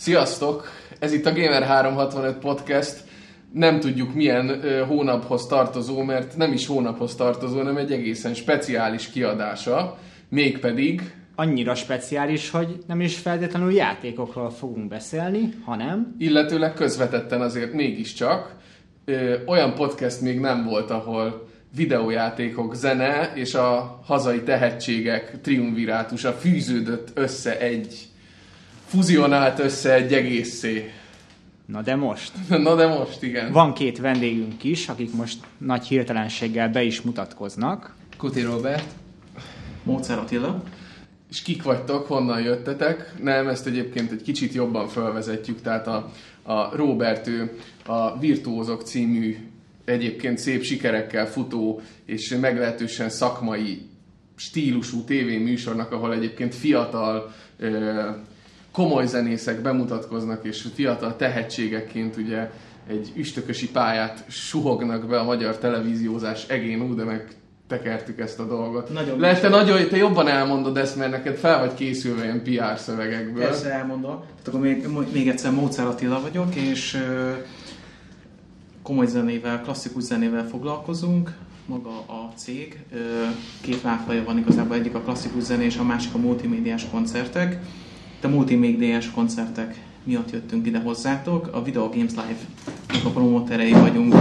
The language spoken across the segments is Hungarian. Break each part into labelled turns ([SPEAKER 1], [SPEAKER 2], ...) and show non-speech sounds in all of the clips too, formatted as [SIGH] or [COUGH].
[SPEAKER 1] Sziasztok! Ez itt a Gamer365 podcast. Nem tudjuk milyen ö, hónaphoz tartozó, mert nem is hónaphoz tartozó, hanem egy egészen speciális kiadása. Mégpedig
[SPEAKER 2] annyira speciális, hogy nem is feltétlenül játékokról fogunk beszélni, hanem...
[SPEAKER 1] illetőleg közvetetten azért mégiscsak ö, olyan podcast még nem volt, ahol videójátékok, zene és a hazai tehetségek triumvirátusa fűződött össze egy, fuzionált össze egy egészé.
[SPEAKER 2] Na de most. [LAUGHS]
[SPEAKER 1] Na de most, igen.
[SPEAKER 2] Van két vendégünk is, akik most nagy hirtelenséggel be is mutatkoznak.
[SPEAKER 3] Kuti Robert.
[SPEAKER 4] Módszer Attila.
[SPEAKER 1] És kik vagytok, honnan jöttetek? Nem, ezt egyébként egy kicsit jobban felvezetjük, tehát a, a Robert ő a Virtuózok című egyébként szép sikerekkel futó és meglehetősen szakmai stílusú tévéműsornak, ahol egyébként fiatal ö, komoly zenészek bemutatkoznak, és fiatal tehetségekként ugye egy üstökösi pályát suhognak be a magyar televíziózás egén, ú, de meg tekertük ezt a dolgot.
[SPEAKER 4] Nagyon
[SPEAKER 1] Lehet, te, nagyon, te jobban elmondod ezt, mert neked fel vagy készülve ilyen PR szövegekből.
[SPEAKER 4] Persze elmondom. Tehát akkor még, még egyszer Módszer Attila vagyok, és komoly zenével, klasszikus zenével foglalkozunk. Maga a cég. Két lábfaja van igazából, egyik a klasszikus zené, és a másik a multimédiás koncertek. De a multimédiás koncertek miatt jöttünk ide hozzátok. A Video Games Live-nak a promóterei vagyunk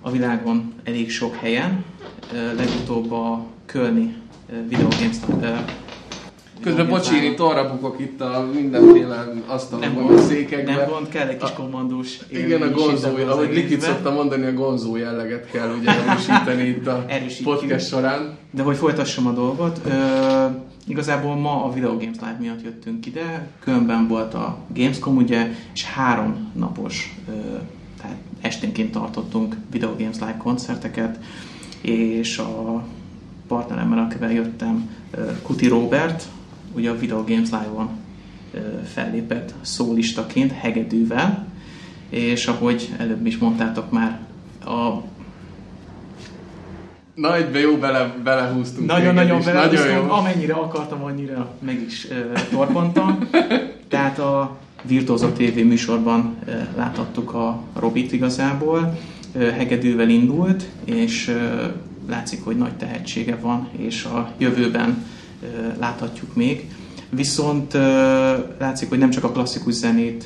[SPEAKER 4] a világon elég sok helyen. Legutóbb a Kölni Video Games ö,
[SPEAKER 1] Közben bocsi, itt arra bukok itt a mindenféle asztalon,
[SPEAKER 4] nem
[SPEAKER 1] a
[SPEAKER 4] gond,
[SPEAKER 1] székekbe.
[SPEAKER 4] nem gond, kell egy kis kommandós
[SPEAKER 1] Igen, a gonzó,
[SPEAKER 4] itt
[SPEAKER 1] ahogy Likit szokta mondani, a gonzó jelleget kell ugye [LAUGHS] erősíteni itt a
[SPEAKER 4] Erősítjük.
[SPEAKER 1] podcast során.
[SPEAKER 4] De hogy folytassam a dolgot, ö, igazából ma a Video Games Live miatt jöttünk ide, Kölnben volt a Gamescom ugye, és három napos, tehát esténként tartottunk Video Games Live koncerteket, és a partneremmel, akivel jöttem, Kuti Robert, ugye a Video Games Live-on fellépett szólistaként, hegedűvel, és ahogy előbb is mondtátok már, a
[SPEAKER 1] Na, egybe jó bele, belehúztunk.
[SPEAKER 4] Nagyon-nagyon
[SPEAKER 1] is, Nagyon jó.
[SPEAKER 4] amennyire akartam, annyira meg is uh, torpantam. Tehát a Virtuózok TV műsorban uh, láthattuk a Robit igazából. Uh, hegedűvel indult, és uh, látszik, hogy nagy tehetsége van, és a jövőben uh, láthatjuk még. Viszont uh, látszik, hogy nem csak a klasszikus zenét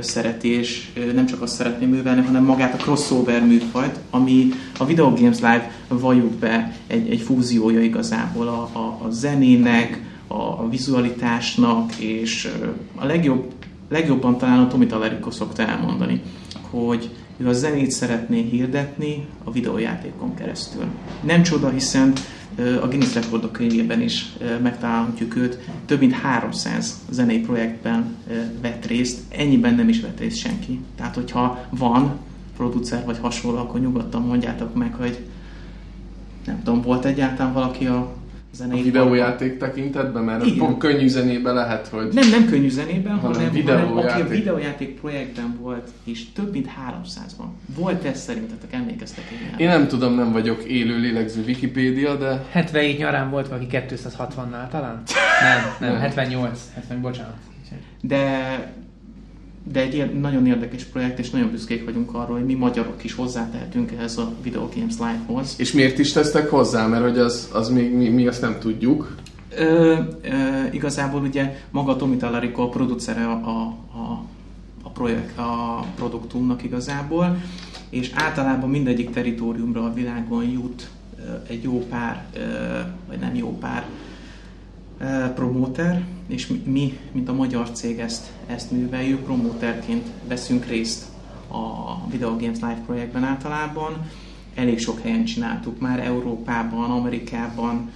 [SPEAKER 4] szereti, és ö, nem csak azt szeretné művelni, hanem magát a crossover műfajt, ami a Video Games Live valljuk be egy, egy fúziója igazából a, a, a zenének, a, a vizualitásnak, és a legjobb, legjobban talán a Tomi Talerico szokta elmondani, hogy ő a zenét szeretné hirdetni a videójátékon keresztül. Nem csoda, hiszen a Guinness Rekordok könyvében is megtalálhatjuk őt. Több mint 300 zenei projektben vett részt, ennyiben nem is vett részt senki. Tehát, hogyha van producer vagy hasonló, akkor nyugodtan mondjátok meg, hogy nem tudom, volt egyáltalán valaki a zenei
[SPEAKER 1] A videójáték tekintetben, mert
[SPEAKER 4] Igen.
[SPEAKER 1] pont könnyű zenébe lehet, hogy...
[SPEAKER 4] nem, nem könnyű zenében,
[SPEAKER 1] Hanem
[SPEAKER 4] hanem, hanem
[SPEAKER 1] videójáték.
[SPEAKER 4] aki a videójáték projektben volt, és több mint 300-ban. Volt ez szerintetek, emlékeztek ilyen?
[SPEAKER 1] Én nem tudom, nem vagyok élő lélegző Wikipédia, de
[SPEAKER 3] 77 nyarán volt valaki 260-nál talán? [LAUGHS] Nem, nem, 78. 70, bocsánat.
[SPEAKER 4] De, de egy ilyen nagyon érdekes projekt, és nagyon büszkék vagyunk arról, hogy mi magyarok is hozzátehetünk ehhez a Video Games Live-hoz.
[SPEAKER 1] és miért is tesztek hozzá? Mert hogy az, az még mi, mi azt nem tudjuk.
[SPEAKER 4] Ö, ö, igazából ugye maga Tomi Tallarico a producere a, a, a, projekt, a produktumnak igazából, és általában mindegyik teritoriumra a világon jut egy jó pár, vagy nem jó pár promóter, és mi- mi, mint a magyar cég ezt, ezt műveljük, promóterként veszünk részt a Video Games Live projektben általában. Elég sok helyen csináltuk már, Európában, Amerikában,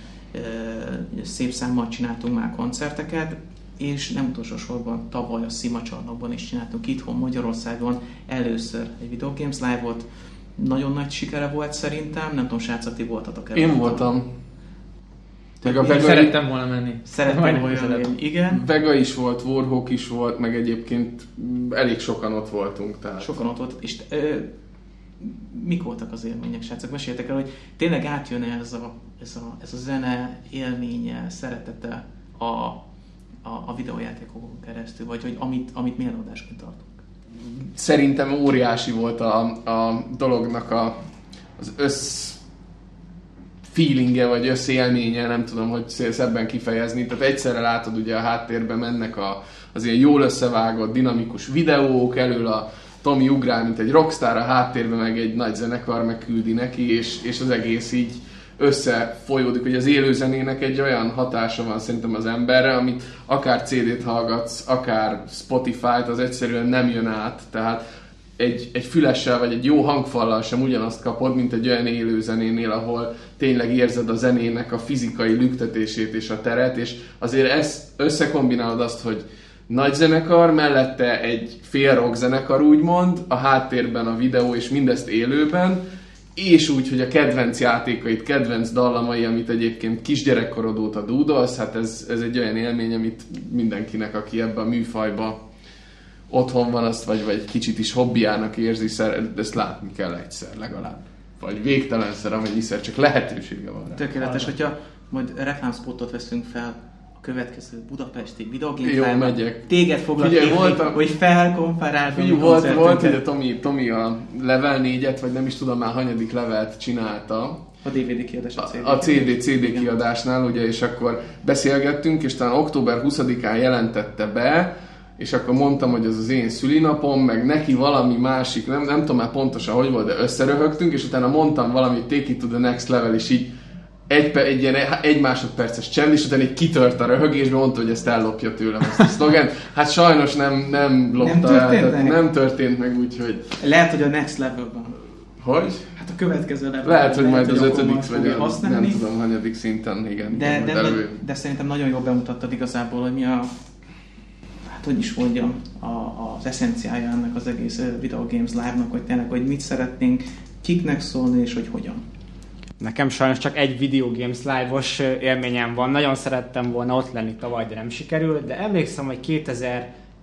[SPEAKER 4] szép számmal csináltunk már koncerteket, és nem utolsó sorban tavaly a Szima csarnokban is csináltunk itthon Magyarországon először egy Video Games Live-ot. Nagyon nagy sikere volt szerintem, nem tudom, srácok, ti voltatok el.
[SPEAKER 1] Én voltam. Meg a
[SPEAKER 3] Én
[SPEAKER 1] Vega,
[SPEAKER 3] szerettem volna menni.
[SPEAKER 4] Szerettem volna jönni. Igen,
[SPEAKER 1] Vega is volt, Warhawk is volt, meg egyébként elég sokan ott voltunk. Tehát.
[SPEAKER 4] sokan ott volt. És ö, mik voltak az élmények, srácok? Meséltek el, hogy tényleg átjön ez a, ez a, ez a zene élménye, szeretete a a, a videójátékokon keresztül, vagy hogy amit, amit mi előadásként tartunk?
[SPEAKER 1] Szerintem óriási volt a, a dolognak a, az össz feelingje, vagy összélménye, nem tudom, hogy szebben kifejezni. Tehát egyszerre látod ugye a háttérben mennek a, az ilyen jól összevágott, dinamikus videók, elől a Tomi ugrál, mint egy rockstar, a háttérben meg egy nagy zenekar megküldi neki, és, és az egész így összefolyódik, hogy az élőzenének egy olyan hatása van szerintem az emberre, amit akár CD-t hallgatsz, akár Spotify-t, az egyszerűen nem jön át, tehát egy, egy fülessel vagy egy jó hangfallal sem ugyanazt kapod, mint egy olyan élőzenénél, ahol tényleg érzed a zenének a fizikai lüktetését és a teret, és azért ezt összekombinálod azt, hogy nagy zenekar, mellette egy fél rock zenekar úgymond, a háttérben a videó és mindezt élőben, és úgy, hogy a kedvenc játékait, kedvenc dallamai, amit egyébként kisgyerekkorod óta dúdolsz, hát ez, ez egy olyan élmény, amit mindenkinek, aki ebbe a műfajba otthon van, azt vagy, vagy kicsit is hobbiának érzi, ezt látni kell egyszer legalább. Vagy végtelenszer, amennyiszer csak lehetősége van rá.
[SPEAKER 4] Tökéletes, hogyha majd reklámspotot veszünk fel, következő budapesti videogame
[SPEAKER 1] Jó, megyek.
[SPEAKER 4] Téged foglak Figyelj, voltam, hogy felkonferáld
[SPEAKER 1] Figyelj, volt, volt, hogy a Tomi, Tomi a level 4-et, vagy nem is tudom már hanyadik levelt csinálta.
[SPEAKER 4] A DVD kiadás, a
[SPEAKER 1] CD. A CD, CD kiadásnál, ugye, és akkor beszélgettünk, és talán október 20-án jelentette be, és akkor mondtam, hogy ez az én szülinapom, meg neki valami másik, nem, nem tudom már pontosan, hogy volt, de összeröhögtünk, és utána mondtam valamit, take it to the next level, és így egy, egy, ilyen, egy másodperces csend, és utána egy kitört a röhögésbe, mondta, hogy ezt ellopja tőlem ezt a szlogen. Hát sajnos nem, nem lopta nem történt el, meg. nem történt meg, úgyhogy...
[SPEAKER 4] Lehet, hogy a next level van.
[SPEAKER 1] Hogy?
[SPEAKER 4] Hát a következő level.
[SPEAKER 1] Lehet, hogy majd az ötödik, vagy a, használni. nem tudom, hanyadik szinten, igen.
[SPEAKER 4] De, igen, de, de, de, szerintem nagyon jól bemutattad igazából, hogy mi a hát hogy is mondjam, a, az eszenciája ennek az egész Video Games Live-nak, hogy tényleg, hogy mit szeretnénk kiknek szólni, és hogy hogyan.
[SPEAKER 2] Nekem sajnos csak egy Video Games Live-os élményem van. Nagyon szerettem volna ott lenni tavaly, de nem sikerült. De emlékszem, hogy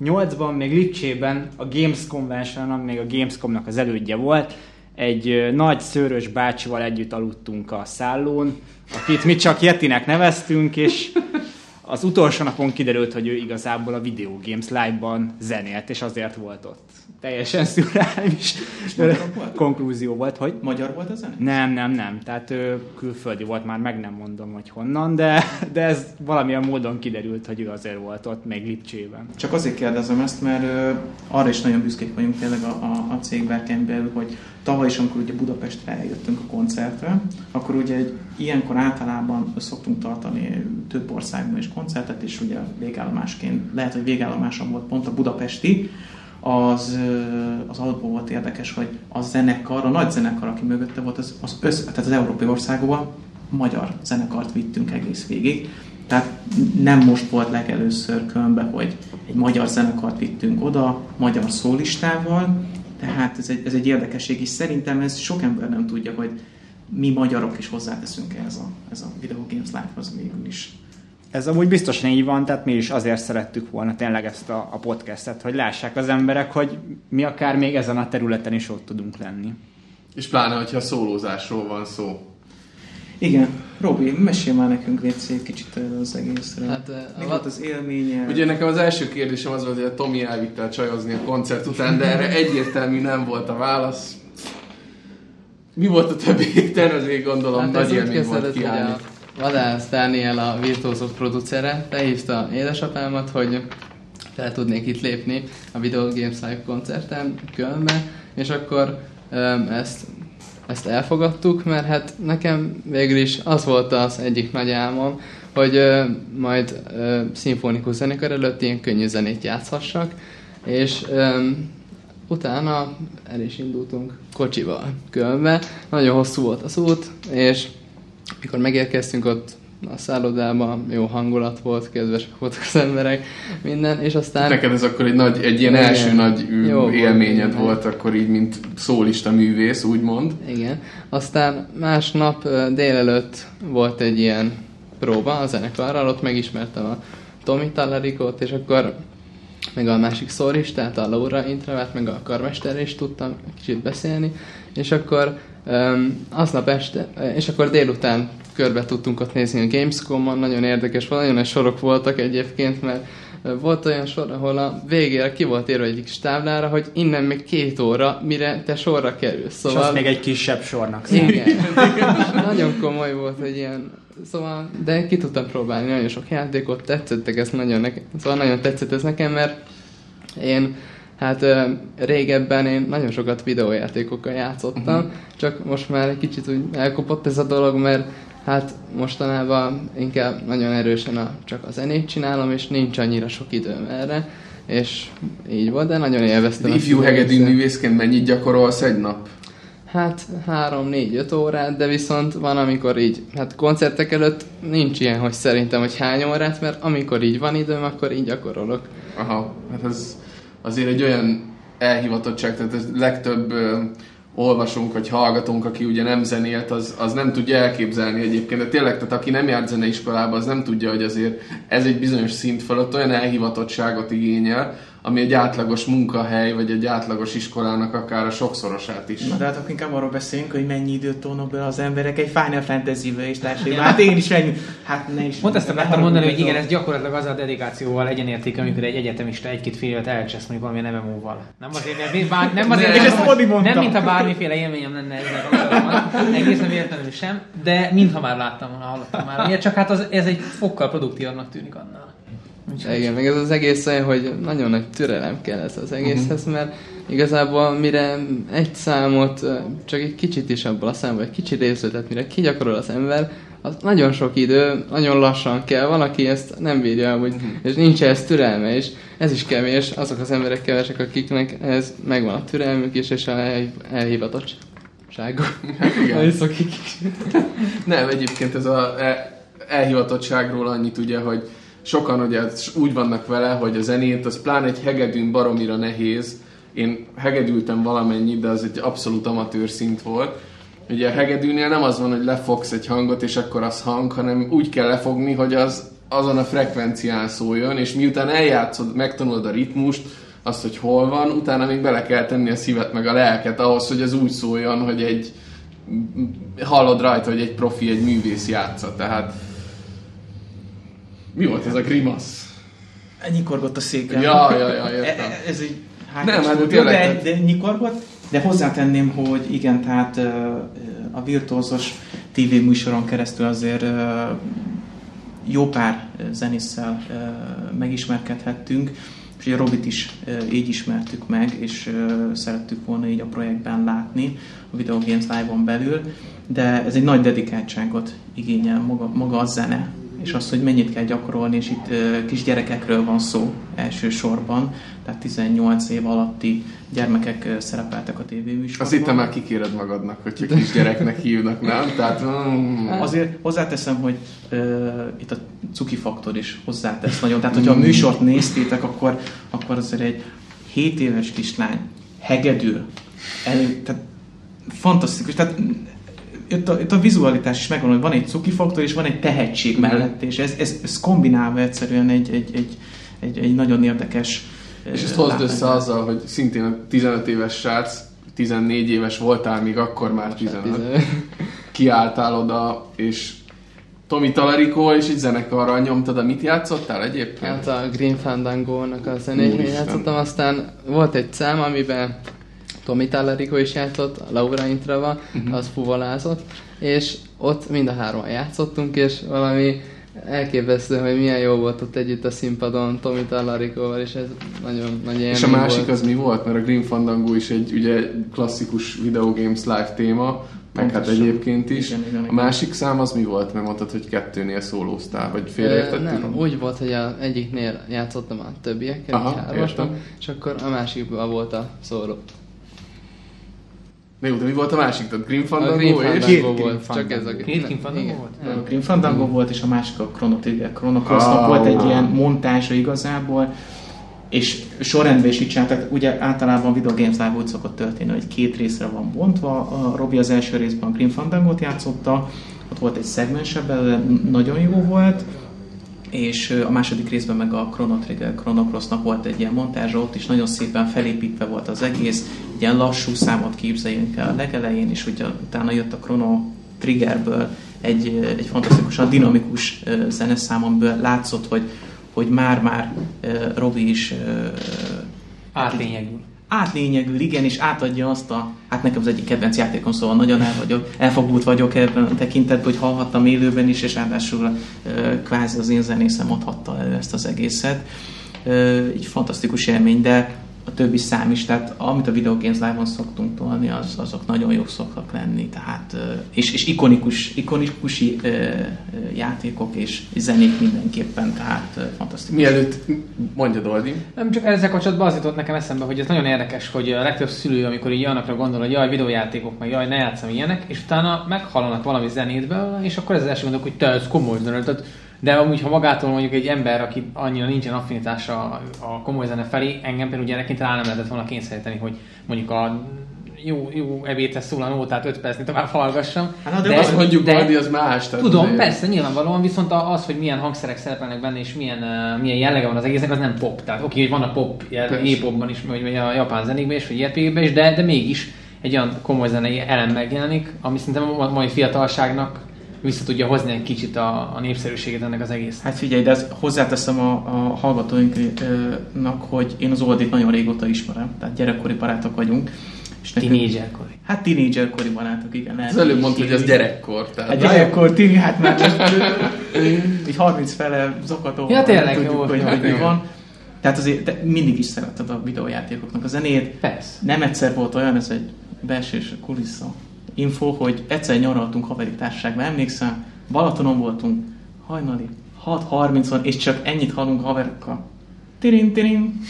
[SPEAKER 2] 2008-ban, még Lipcsében, a Games Convention, ami még a Gamescomnak az elődje volt, egy nagy szőrös bácsival együtt aludtunk a szállón, akit mi csak Yetinek neveztünk, és az utolsó napon kiderült, hogy ő igazából a Video Games Live-ban zenélt, és azért volt ott. Teljesen szürreális konklúzió volt, hogy...
[SPEAKER 4] Magyar volt a zene?
[SPEAKER 2] Nem, nem, nem. Tehát ő külföldi volt, már meg nem mondom, hogy honnan, de, de ez valamilyen módon kiderült, hogy ő azért volt ott, még Lipcsében.
[SPEAKER 4] Csak azért kérdezem ezt, mert ö, arra is nagyon büszkék vagyunk tényleg a, a, a belül, hogy tavaly is, amikor ugye Budapestre eljöttünk a koncertre, akkor ugye egy ilyenkor általában szoktunk tartani több országban is koncertet, és ugye végállomásként, lehet, hogy végállomáson volt pont a budapesti, az, az alapból volt érdekes, hogy a zenekar, a nagy zenekar, aki mögötte volt, az, az, össz, tehát az európai országokban magyar zenekart vittünk egész végig. Tehát nem most volt legelőször Kölnbe, hogy egy magyar zenekart vittünk oda, magyar szólistával, tehát ez egy, ez egy érdekesség, és szerintem ez sok ember nem tudja, hogy mi magyarok is hozzáteszünk ehhez a, ez a Video Games Live-hoz végül is.
[SPEAKER 2] Ez amúgy biztosan így van, tehát mi is azért szerettük volna tényleg ezt a, a podcastet, hogy lássák az emberek, hogy mi akár még ezen a területen is ott tudunk lenni.
[SPEAKER 1] És pláne, hogyha szólózásról van szó.
[SPEAKER 4] Igen. Robi, mesélj már nekünk egy szép kicsit az egészről. Hát, Mi volt az élménye?
[SPEAKER 1] Ugye nekem az első kérdésem az volt, hogy a Tomi elvitte csajozni a koncert után, de erre egyértelmű nem volt a válasz. Mi volt a többi tervezés, gondolom, hát nagy élmény volt kiállni.
[SPEAKER 5] Vadász Dániel a Virtuózok producere behívta édesapámat, hogy fel tudnék itt lépni a Video Games Live koncerten Kölnbe, és akkor um, ezt, ezt elfogadtuk, mert hát nekem végül is az volt az egyik nagy álmom, hogy uh, majd uh, szimfonikus zenekar előtt ilyen könnyű zenét játszhassak, és um, utána el is indultunk kocsival Kölnbe. Nagyon hosszú volt az út, és mikor megérkeztünk ott a szállodában, jó hangulat volt, kedvesek voltak az emberek, minden, és aztán...
[SPEAKER 1] Neked ez akkor egy, nagy, egy ilyen igen, első nagy jó élményed volt, volt akkor így, mint szólista művész, úgymond.
[SPEAKER 5] Igen. Aztán másnap délelőtt volt egy ilyen próba a zenekarral, ott megismertem a Tomi Talarikot, és akkor meg a másik szólistát, a Laura Intravát, meg a karmester is tudtam kicsit beszélni, és akkor um, aznap este, és akkor délután körbe tudtunk ott nézni a Gamescom-on, nagyon érdekes, nagyon nagy sorok voltak egyébként, mert volt olyan sor, ahol a végére ki volt írva egyik táblára, hogy innen még két óra, mire te sorra kerülsz.
[SPEAKER 2] Szóval... És az még egy kisebb sornak
[SPEAKER 5] Igen. [LAUGHS] nagyon komoly volt, hogy ilyen Szóval, de ki tudtam próbálni nagyon sok játékot, tetszettek ez nagyon nekem, szóval nagyon tetszett ez nekem, mert én Hát régebben én nagyon sokat videójátékokkal játszottam, uh-huh. csak most már egy kicsit úgy elkopott ez a dolog, mert hát mostanában inkább nagyon erősen a, csak a zenét csinálom, és nincs annyira sok időm erre, és így volt, de nagyon élveztem.
[SPEAKER 1] De ifjú hegedű művészként mennyit gyakorolsz egy nap?
[SPEAKER 5] Hát 3-4-5 órát, de viszont van, amikor így, hát koncertek előtt nincs ilyen, hogy szerintem, hogy hány órát, mert amikor így van időm, akkor így gyakorolok.
[SPEAKER 1] Aha, hát ez azért egy olyan elhivatottság, tehát ez legtöbb olvasunk vagy hallgatunk, aki ugye nem zenélt, az, az nem tudja elképzelni egyébként. De tényleg, tehát aki nem járt zeneiskolába, az nem tudja, hogy azért ez egy bizonyos szint fölött olyan elhivatottságot igényel, ami egy átlagos munkahely, vagy egy átlagos iskolának akár a sokszorosát is.
[SPEAKER 4] Na, de hát akkor inkább arról beszélünk, hogy mennyi időt tolnak be az emberek egy Final Fantasy-be és társadalmi. Hát én is ennyi. Hát ne is.
[SPEAKER 3] Pont ezt akartam mondani, hogy igen, ez gyakorlatilag az a dedikációval egyenérték, amikor egy egyetemista egy-két fél évet elcsesz mondjuk valamilyen MMO-val. Nem azért, mert bár, nem azért,
[SPEAKER 4] mert, nem,
[SPEAKER 3] nem, mintha bármiféle élményem lenne ezzel kapcsolatban, egészen véletlenül sem, de mintha már láttam volna, hallottam már. Miért? Csak hát az, ez egy fokkal produktívabbnak tűnik annál.
[SPEAKER 5] Úgyhogy... Igen, meg ez az egész olyan, hogy nagyon nagy türelem kell ez az egészhez, uh-huh. mert igazából mire egy számot, csak egy kicsit is abból a számból, egy kicsit részletet, mire kigyakorol az ember, az nagyon sok idő, nagyon lassan kell, valaki ezt nem bírja, hogy, uh-huh. és nincs ez türelme, és ez is kevés, azok az emberek kevesek, akiknek ez megvan a türelmük is, és a elhivatottságuk.
[SPEAKER 1] Hát igen. nem, egyébként ez a elhivatottságról annyit ugye, hogy sokan ugye úgy vannak vele, hogy a zenét, az pláne egy hegedűn baromira nehéz. Én hegedültem valamennyit, de az egy abszolút amatőr szint volt. Ugye a hegedűnél nem az van, hogy lefogsz egy hangot, és akkor az hang, hanem úgy kell lefogni, hogy az azon a frekvencián szóljon, és miután eljátszod, megtanulod a ritmust, azt, hogy hol van, utána még bele kell tenni a szívet meg a lelket ahhoz, hogy az úgy szóljon, hogy egy hallod rajta, hogy egy profi, egy művész játsza. Tehát mi volt ez a grimasz?
[SPEAKER 4] Nyikorgott a széken.
[SPEAKER 1] Ja, ja, ja, értem.
[SPEAKER 4] E, ez egy nem, hát de, de nyikorgott, de hozzátenném, hogy igen, tehát a virtuózos tévéműsoron keresztül azért jó pár zenésszel megismerkedhettünk, és ugye Robit is így ismertük meg, és szerettük volna így a projektben látni, a Video Games Live-on belül, de ez egy nagy dedikáltságot igényel maga, maga a zene, és az, hogy mennyit kell gyakorolni, és itt kisgyerekekről van szó elsősorban, tehát 18 év alatti gyermekek szerepeltek a tévéműsorban.
[SPEAKER 1] Azt itt már kikéred magadnak, hogyha kisgyereknek hívnak, nem? Tehát,
[SPEAKER 4] mm. Azért hozzáteszem, hogy uh, itt a cuki faktor is hozzátesz nagyon. Tehát, hogyha a műsort néztétek, akkor, akkor azért egy 7 éves kislány hegedül, el, tehát fantasztikus. Tehát itt a, itt a vizualitás is megvan, hogy van egy cuki faktor, és van egy tehetség mellett, és ez, ez, ez kombinálva egyszerűen egy, egy, egy, egy, egy nagyon érdekes
[SPEAKER 1] És ezt hozd össze azzal, hogy szintén a 15 éves srác, 14 éves voltál, még akkor már 15. Kiálltál oda, és Tomi Talarico és egy zenekarral nyomtad, de mit játszottál egyébként?
[SPEAKER 5] Hát a Green Fandango-nak a zenéjén játszottam, aztán volt egy szám, amiben Tomi Tallarico is játszott, Laura Intrava, uh-huh. az fuvolázott, és ott mind a hárman játszottunk, és valami elképesztő, hogy milyen jó volt ott együtt a színpadon Tomi Tallarikóval, és ez nagyon nagy
[SPEAKER 1] És a másik volt. az mi volt? Mert a Green Fandango is egy ugye klasszikus Video Games live téma, meg hát egyébként is. Igen, igen, igen. A másik szám az mi volt? Mert mondtad, hogy kettőnél szólóztál, vagy félreértettük?
[SPEAKER 5] Nem, úgy volt, hogy a egyiknél játszottam a többiekkel, Aha, és akkor a másikban volt a szóló.
[SPEAKER 1] Na jó, de mi volt a másik? Tehát Grim Fandango, a
[SPEAKER 5] Grim Fandango
[SPEAKER 1] és...
[SPEAKER 5] volt, Grim csak ez a
[SPEAKER 3] Két Grim Fandango volt?
[SPEAKER 4] A Grim Fandango volt, és a másik a Chrono Trigger. Chrono Crossnak oh. volt egy ilyen montázsa igazából, és sorrendben is így csináltak. Ugye általában a Video Games Live úgy szokott történni, hogy két részre van bontva. A Robi az első részben a Grim Fandango-t játszotta, ott volt egy szegmensebb, nagyon jó volt és a második részben meg a Chrono Trigger Chrono Crossnak volt egy ilyen montázsa, ott is nagyon szépen felépítve volt az egész, ilyen lassú számot képzeljünk el a legelején, és ugye utána jött a Chrono Triggerből egy, egy fantasztikusan dinamikus zeneszám, amiből látszott, hogy, hogy már-már Robi is
[SPEAKER 3] Átlényegül.
[SPEAKER 4] Átlényegül, igen, és átadja azt a, hát nekem az egyik kedvenc játékom, szóval nagyon el vagyok, elfogult vagyok ebben a tekintetben, hogy hallhattam élőben is, és ráadásul kvázi az én zenészem adhatta elő ezt az egészet. Ö, Így fantasztikus élmény, de a többi szám is, tehát amit a Video Games Live-on szoktunk tolni, az, azok nagyon jók szoktak lenni, tehát, és, és ikonikus, ö, játékok és zenék mindenképpen, tehát fantasztikus.
[SPEAKER 1] Mielőtt mondja Doldi,
[SPEAKER 3] Nem csak ezzel kapcsolatban az jutott nekem eszembe, hogy ez nagyon érdekes, hogy a legtöbb szülő, amikor így olyanokra gondol, hogy jaj, videójátékok, meg jaj, ne játszom ilyenek, és utána meghallanak valami zenét belőle, és akkor ez az első gondolok, hogy te, ez komoly zene. Tehát, de amúgy, ha magától mondjuk egy ember, aki annyira nincsen affinitása a, komoly zene felé, engem például gyerekként rá nem lehetett volna kényszeríteni, hogy mondjuk a jó, jó ebédhez a nótát 5 percig tovább hallgassam.
[SPEAKER 4] Hát, de
[SPEAKER 1] de azt mondjuk
[SPEAKER 3] de-
[SPEAKER 1] Doldi, az más. Tehát
[SPEAKER 3] Tudom,
[SPEAKER 1] azért-
[SPEAKER 3] persze, nyilvánvalóan, viszont az, hogy milyen hangszerek szerepelnek benne, és milyen, uh, milyen jellege van az egésznek, az nem pop. Tehát oké, hogy van a pop,
[SPEAKER 1] Persze.
[SPEAKER 3] J-popban is, vagy vagy a japán zenékben is, vagy JRPG-ben is, de, de mégis egy olyan komoly zenei elem megjelenik, ami szerintem a mai fiatalságnak vissza tudja hozni egy kicsit a, a népszerűségét ennek az egész.
[SPEAKER 4] Hát figyelj, de ezt hozzáteszem a, a hallgatóinknak, hogy én az Oldit nagyon régóta ismerem, tehát gyerekkori barátok vagyunk. És nekünk-
[SPEAKER 3] Tínédzserkori.
[SPEAKER 4] Hát tínédzserkori barátok, igen.
[SPEAKER 1] Az előbb mondta, hogy az gyerekkor. Tehát
[SPEAKER 4] Hát gyerekkor, tíni, hát már most, így 30 fele zakató.
[SPEAKER 3] Ja, tényleg,
[SPEAKER 4] tudjuk,
[SPEAKER 3] jó,
[SPEAKER 4] hogy,
[SPEAKER 3] jó,
[SPEAKER 4] hogy van. Tehát azért te mindig is szeretted a videójátékoknak a zenét.
[SPEAKER 3] Persze.
[SPEAKER 4] Nem egyszer volt olyan, ez egy belsős kulissza info, hogy egyszer nyaraltunk haveri társaságban, emlékszem, Balatonon voltunk, hajnali, 6.30-on, és csak ennyit hallunk haverokkal. Tirin, tirin.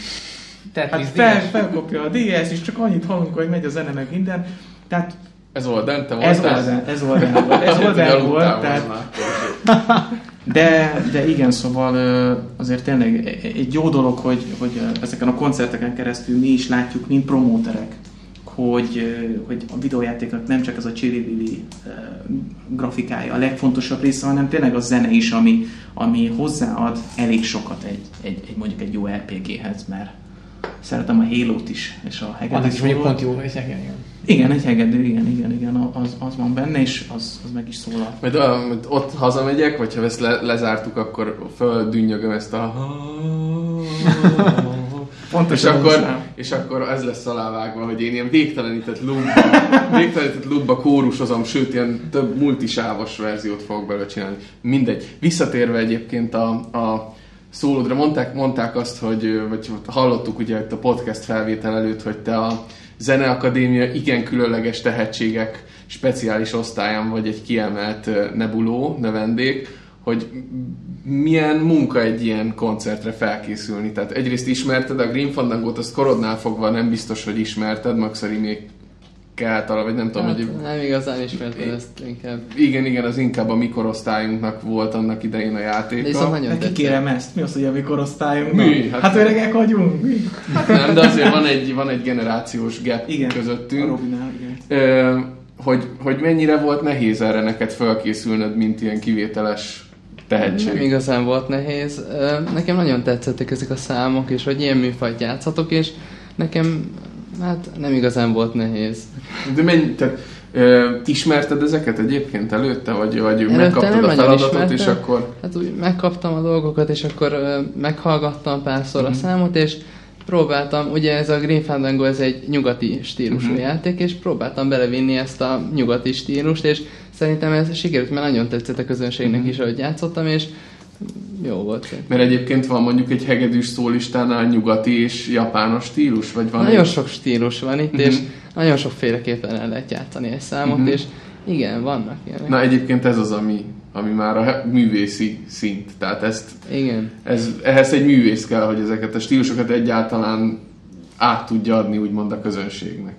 [SPEAKER 4] Hát
[SPEAKER 3] Tetris
[SPEAKER 4] fel, felkopja a DS, és csak annyit hallunk, hogy megy a zene, meg minden. Tehát
[SPEAKER 1] ez Olden, te
[SPEAKER 4] ez
[SPEAKER 1] voltál?
[SPEAKER 4] ez volt, ez [LAUGHS]
[SPEAKER 1] Aludtál
[SPEAKER 4] volt,
[SPEAKER 1] volna
[SPEAKER 4] tehát
[SPEAKER 1] már akkor.
[SPEAKER 4] de, de igen, szóval azért tényleg egy jó dolog, hogy, hogy ezeken a koncerteken keresztül mi is látjuk, mint promóterek, hogy, hogy a videójátéknak nem csak ez a csiribili grafikája a legfontosabb része, hanem tényleg a zene is, ami, ami hozzáad elég sokat egy, egy, egy mondjuk egy jó RPG-hez, mert szeretem a Halo-t is, és a
[SPEAKER 3] Annak is
[SPEAKER 4] hegedűs
[SPEAKER 3] mondjuk pont jó, és igen, igen.
[SPEAKER 4] Igen, egy hegedű, igen, igen, igen, az, az van benne, és az, az meg is szólal.
[SPEAKER 1] Majd majd ott hazamegyek, vagy ha ezt le, lezártuk, akkor földünnyögöm ezt a... [LAUGHS] és
[SPEAKER 4] Pontosan
[SPEAKER 1] akkor, és akkor ez lesz alávágva, hogy én ilyen végtelenített lubba, [LAUGHS] végtelenített lubba kórusozom, sőt, ilyen több multisávos verziót fogok belőle csinálni. Mindegy. Visszatérve egyébként a, a szólódra, mondták, mondták azt, hogy, vagy hallottuk ugye itt a podcast felvétel előtt, hogy te a Zeneakadémia igen különleges tehetségek speciális osztályán vagy egy kiemelt ö, nebuló, növendék, hogy milyen munka egy ilyen koncertre felkészülni. Tehát egyrészt ismerted a Green Fandangot, azt korodnál fogva nem biztos, hogy ismerted, Maxari még kell talán, vagy nem tudom,
[SPEAKER 5] Hát,
[SPEAKER 1] hogy
[SPEAKER 5] nem igazán ismerted ezt inkább.
[SPEAKER 1] igen, igen, az inkább a mikorosztályunknak volt annak idején a
[SPEAKER 5] De
[SPEAKER 1] játéka.
[SPEAKER 5] viszont nagyon
[SPEAKER 4] kikérem ezt, mi az, hogy a mi korosztályunk?
[SPEAKER 1] Mi?
[SPEAKER 4] Hát,
[SPEAKER 1] Hát-
[SPEAKER 4] hát öregek vagyunk, mi?
[SPEAKER 1] Nem, de azért van egy, van egy generációs gap
[SPEAKER 4] Igen, a
[SPEAKER 1] közöttünk.
[SPEAKER 4] Robinál, igen.
[SPEAKER 1] Ö, hogy, hogy mennyire volt nehéz erre neked felkészülned, mint ilyen kivételes tehetség?
[SPEAKER 5] Nem igazán volt nehéz. Nekem nagyon tetszettek ezek a számok, és hogy ilyen műfajt játszhatok, és nekem hát nem igazán volt nehéz.
[SPEAKER 1] De mennyi, tehát, ö, ismerted ezeket egyébként előtte, vagy, vagy
[SPEAKER 5] Előtte
[SPEAKER 1] megkaptad a feladatot,
[SPEAKER 5] ismertem.
[SPEAKER 1] és akkor...
[SPEAKER 5] Hát úgy megkaptam a dolgokat, és akkor ö, meghallgattam párszor
[SPEAKER 1] Mhm.
[SPEAKER 5] a számot, és próbáltam, ugye ez a Green Fandango, ez egy nyugati stílusú
[SPEAKER 1] Mhm.
[SPEAKER 5] játék, és próbáltam belevinni ezt a nyugati stílust, és szerintem ez sikerült, mert nagyon tetszett a közönségnek
[SPEAKER 1] Mhm.
[SPEAKER 5] is, ahogy játszottam, és jó volt.
[SPEAKER 1] Mert egyébként van mondjuk egy hegedűs szólistánál nyugati és japános stílus, vagy van
[SPEAKER 5] Nagyon
[SPEAKER 1] egy...
[SPEAKER 5] sok stílus van itt,
[SPEAKER 1] Mhm.
[SPEAKER 5] és nagyon sokféleképpen el lehet játszani egy számot,
[SPEAKER 1] Mhm.
[SPEAKER 5] és igen, vannak ilyenek.
[SPEAKER 1] Na egyébként ez az, ami, ami már a művészi szint. Tehát ezt,
[SPEAKER 5] Igen.
[SPEAKER 1] ez, ehhez egy művész kell, hogy ezeket a stílusokat egyáltalán át tudja adni, úgymond a közönségnek.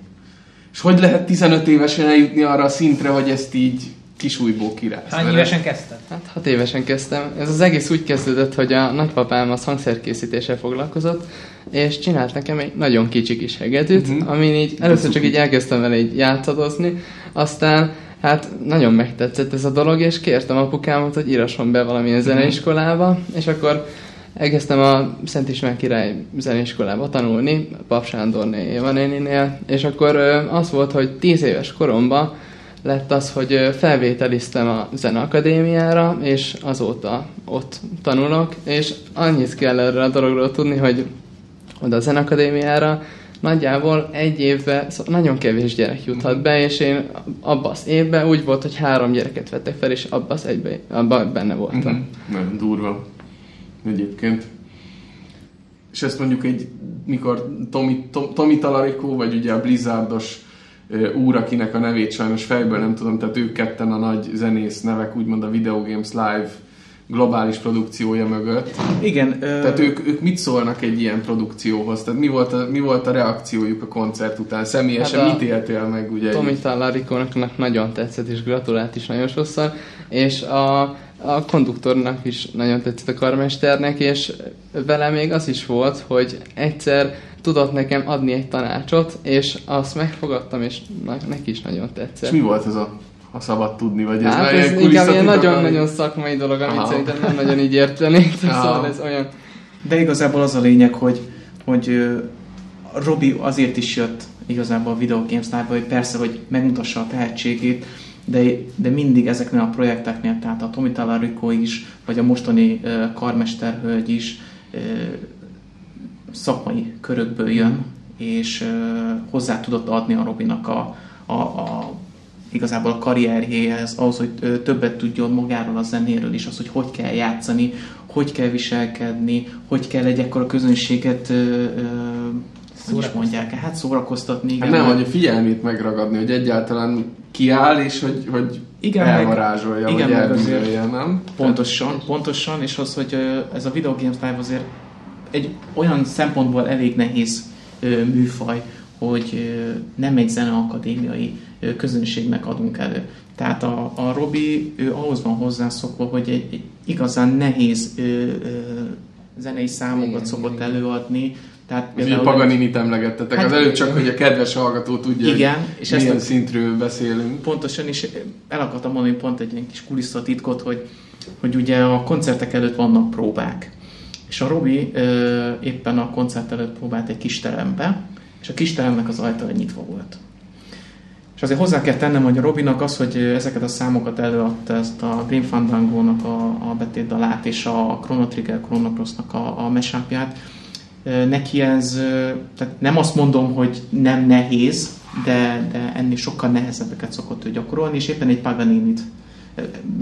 [SPEAKER 1] És hogy lehet 15 évesen eljutni arra a szintre, hogy ezt így kisújból kirász?
[SPEAKER 3] Hány évesen kezdted?
[SPEAKER 5] Hát hat évesen kezdtem. Ez az egész úgy kezdődött, hogy a nagypapám az hangszerkészítéssel foglalkozott, és csinált nekem egy nagyon kicsi kis hegedűt, uh-huh. amin így először csak így elkezdtem vele így játszadozni, aztán hát nagyon megtetszett ez a dolog, és kértem apukámat, hogy írasson be valamilyen zeneiskolába, és akkor elkezdtem a Szent István király zeneiskolába tanulni, Pap Sándorné Éva néninél, és akkor az volt, hogy 10 éves koromban lett az, hogy felvételiztem a Zeneakadémiára, és azóta ott tanulok, és annyit kell erről a dologról tudni, hogy oda a Zeneakadémiára nagyjából egy évben szóval nagyon kevés gyerek juthat be, és én abban az évben úgy volt, hogy három gyereket vettek fel, és abban az egyben abban benne voltam.
[SPEAKER 1] Mhm. Nagyon durva. Egyébként. És ezt mondjuk egy, mikor Tomi, Tom, Tomi Talarikó, vagy ugye a Blizzardos úr, akinek a nevét sajnos fejből nem tudom, tehát ők ketten a nagy zenész nevek, úgymond a Video Games Live globális produkciója mögött.
[SPEAKER 4] Igen, ö,
[SPEAKER 1] Tehát ők, ők mit szólnak egy ilyen produkcióhoz? Tehát mi volt a, mi volt a reakciójuk a koncert után? Személyesen
[SPEAKER 5] Hát a-
[SPEAKER 1] mit éltél meg? Ugye
[SPEAKER 5] Tomi? Tallarikónak nagyon tetszett, és gratulált is nagyon sokszor, és a, a konduktornak is nagyon tetszett a karmesternek, és vele még az is volt, hogy egyszer tudott nekem adni egy tanácsot, és azt megfogadtam, és neki is nagyon
[SPEAKER 1] És
[SPEAKER 5] tetszett.
[SPEAKER 1] mi volt ez a, ha szabad tudni? Vagy ez
[SPEAKER 5] Hát
[SPEAKER 1] nagyon
[SPEAKER 5] ez inkább ilyen nagyon-nagyon szakmai dolog, amit
[SPEAKER 1] Aha.
[SPEAKER 5] szerintem nem nagyon így értenék, szóval ez olyan...
[SPEAKER 4] De igazából az a lényeg, hogy, hogy Robi azért is jött igazából a Video Games Live-ba, hogy persze, hogy megmutassa a tehetségét, de, de mindig ezeknél a projekteknél, tehát a Tomi Talarico is, vagy a mostani ö, karmesterhölgy is ö, szakmai körökből jön, és ö, hozzá tudott adni a Robinak a, a, a igazából a karrierjéhez, ahhoz, hogy többet tudjon magáról a zenéről is, az, hogy hogy kell játszani, hogy kell viselkedni, hogy kell egy ekkora közönséget ö, hogy is mondják, hát szórakoztatni.
[SPEAKER 1] Hát
[SPEAKER 4] igen.
[SPEAKER 1] nem, hogy a figyelmét megragadni, hogy egyáltalán kiáll, és hogy, hogy
[SPEAKER 4] Igen,
[SPEAKER 1] elvarázsolja,
[SPEAKER 4] igen,
[SPEAKER 1] vagy elbűvölje, nem?
[SPEAKER 4] Pontosan, pontosan, és az, hogy ez a Video Games Live azért egy olyan szempontból elég nehéz műfaj, hogy nem egy zeneakadémiai közönségnek adunk elő. Tehát a, a Robi ő ahhoz van hozzászokva, hogy egy, egy igazán nehéz ö, ö, zenei számokat
[SPEAKER 5] Igen,
[SPEAKER 4] szokott
[SPEAKER 5] igen.
[SPEAKER 4] előadni. Tehát
[SPEAKER 1] Ugye
[SPEAKER 4] például-
[SPEAKER 1] Paganinit emlegettetek,
[SPEAKER 4] Hát-
[SPEAKER 1] az előbb csak, hogy a kedves hallgató tudja,
[SPEAKER 4] Igen,
[SPEAKER 1] hogy
[SPEAKER 4] és ezt
[SPEAKER 1] milyen
[SPEAKER 4] a-
[SPEAKER 1] szintről beszélünk.
[SPEAKER 4] Pontosan, és el akartam mondani pont egy ilyen kis kulisszatitkot, hogy, hogy ugye a koncertek előtt vannak próbák. És a Robi ö, éppen a koncert előtt próbált egy kis terembe, és a kis teremnek az ajtaja nyitva volt. És azért hozzá kell tennem, hogy a Robinak az, hogy ezeket a számokat előadta, ezt a Green Fandango-nak a, a betétdalát és a Chrono Trigger Chrono a, a mesapját, neki ez, tehát nem azt mondom, hogy nem nehéz, de, de ennél sokkal nehezebbeket szokott ő gyakorolni, és éppen egy Paganinit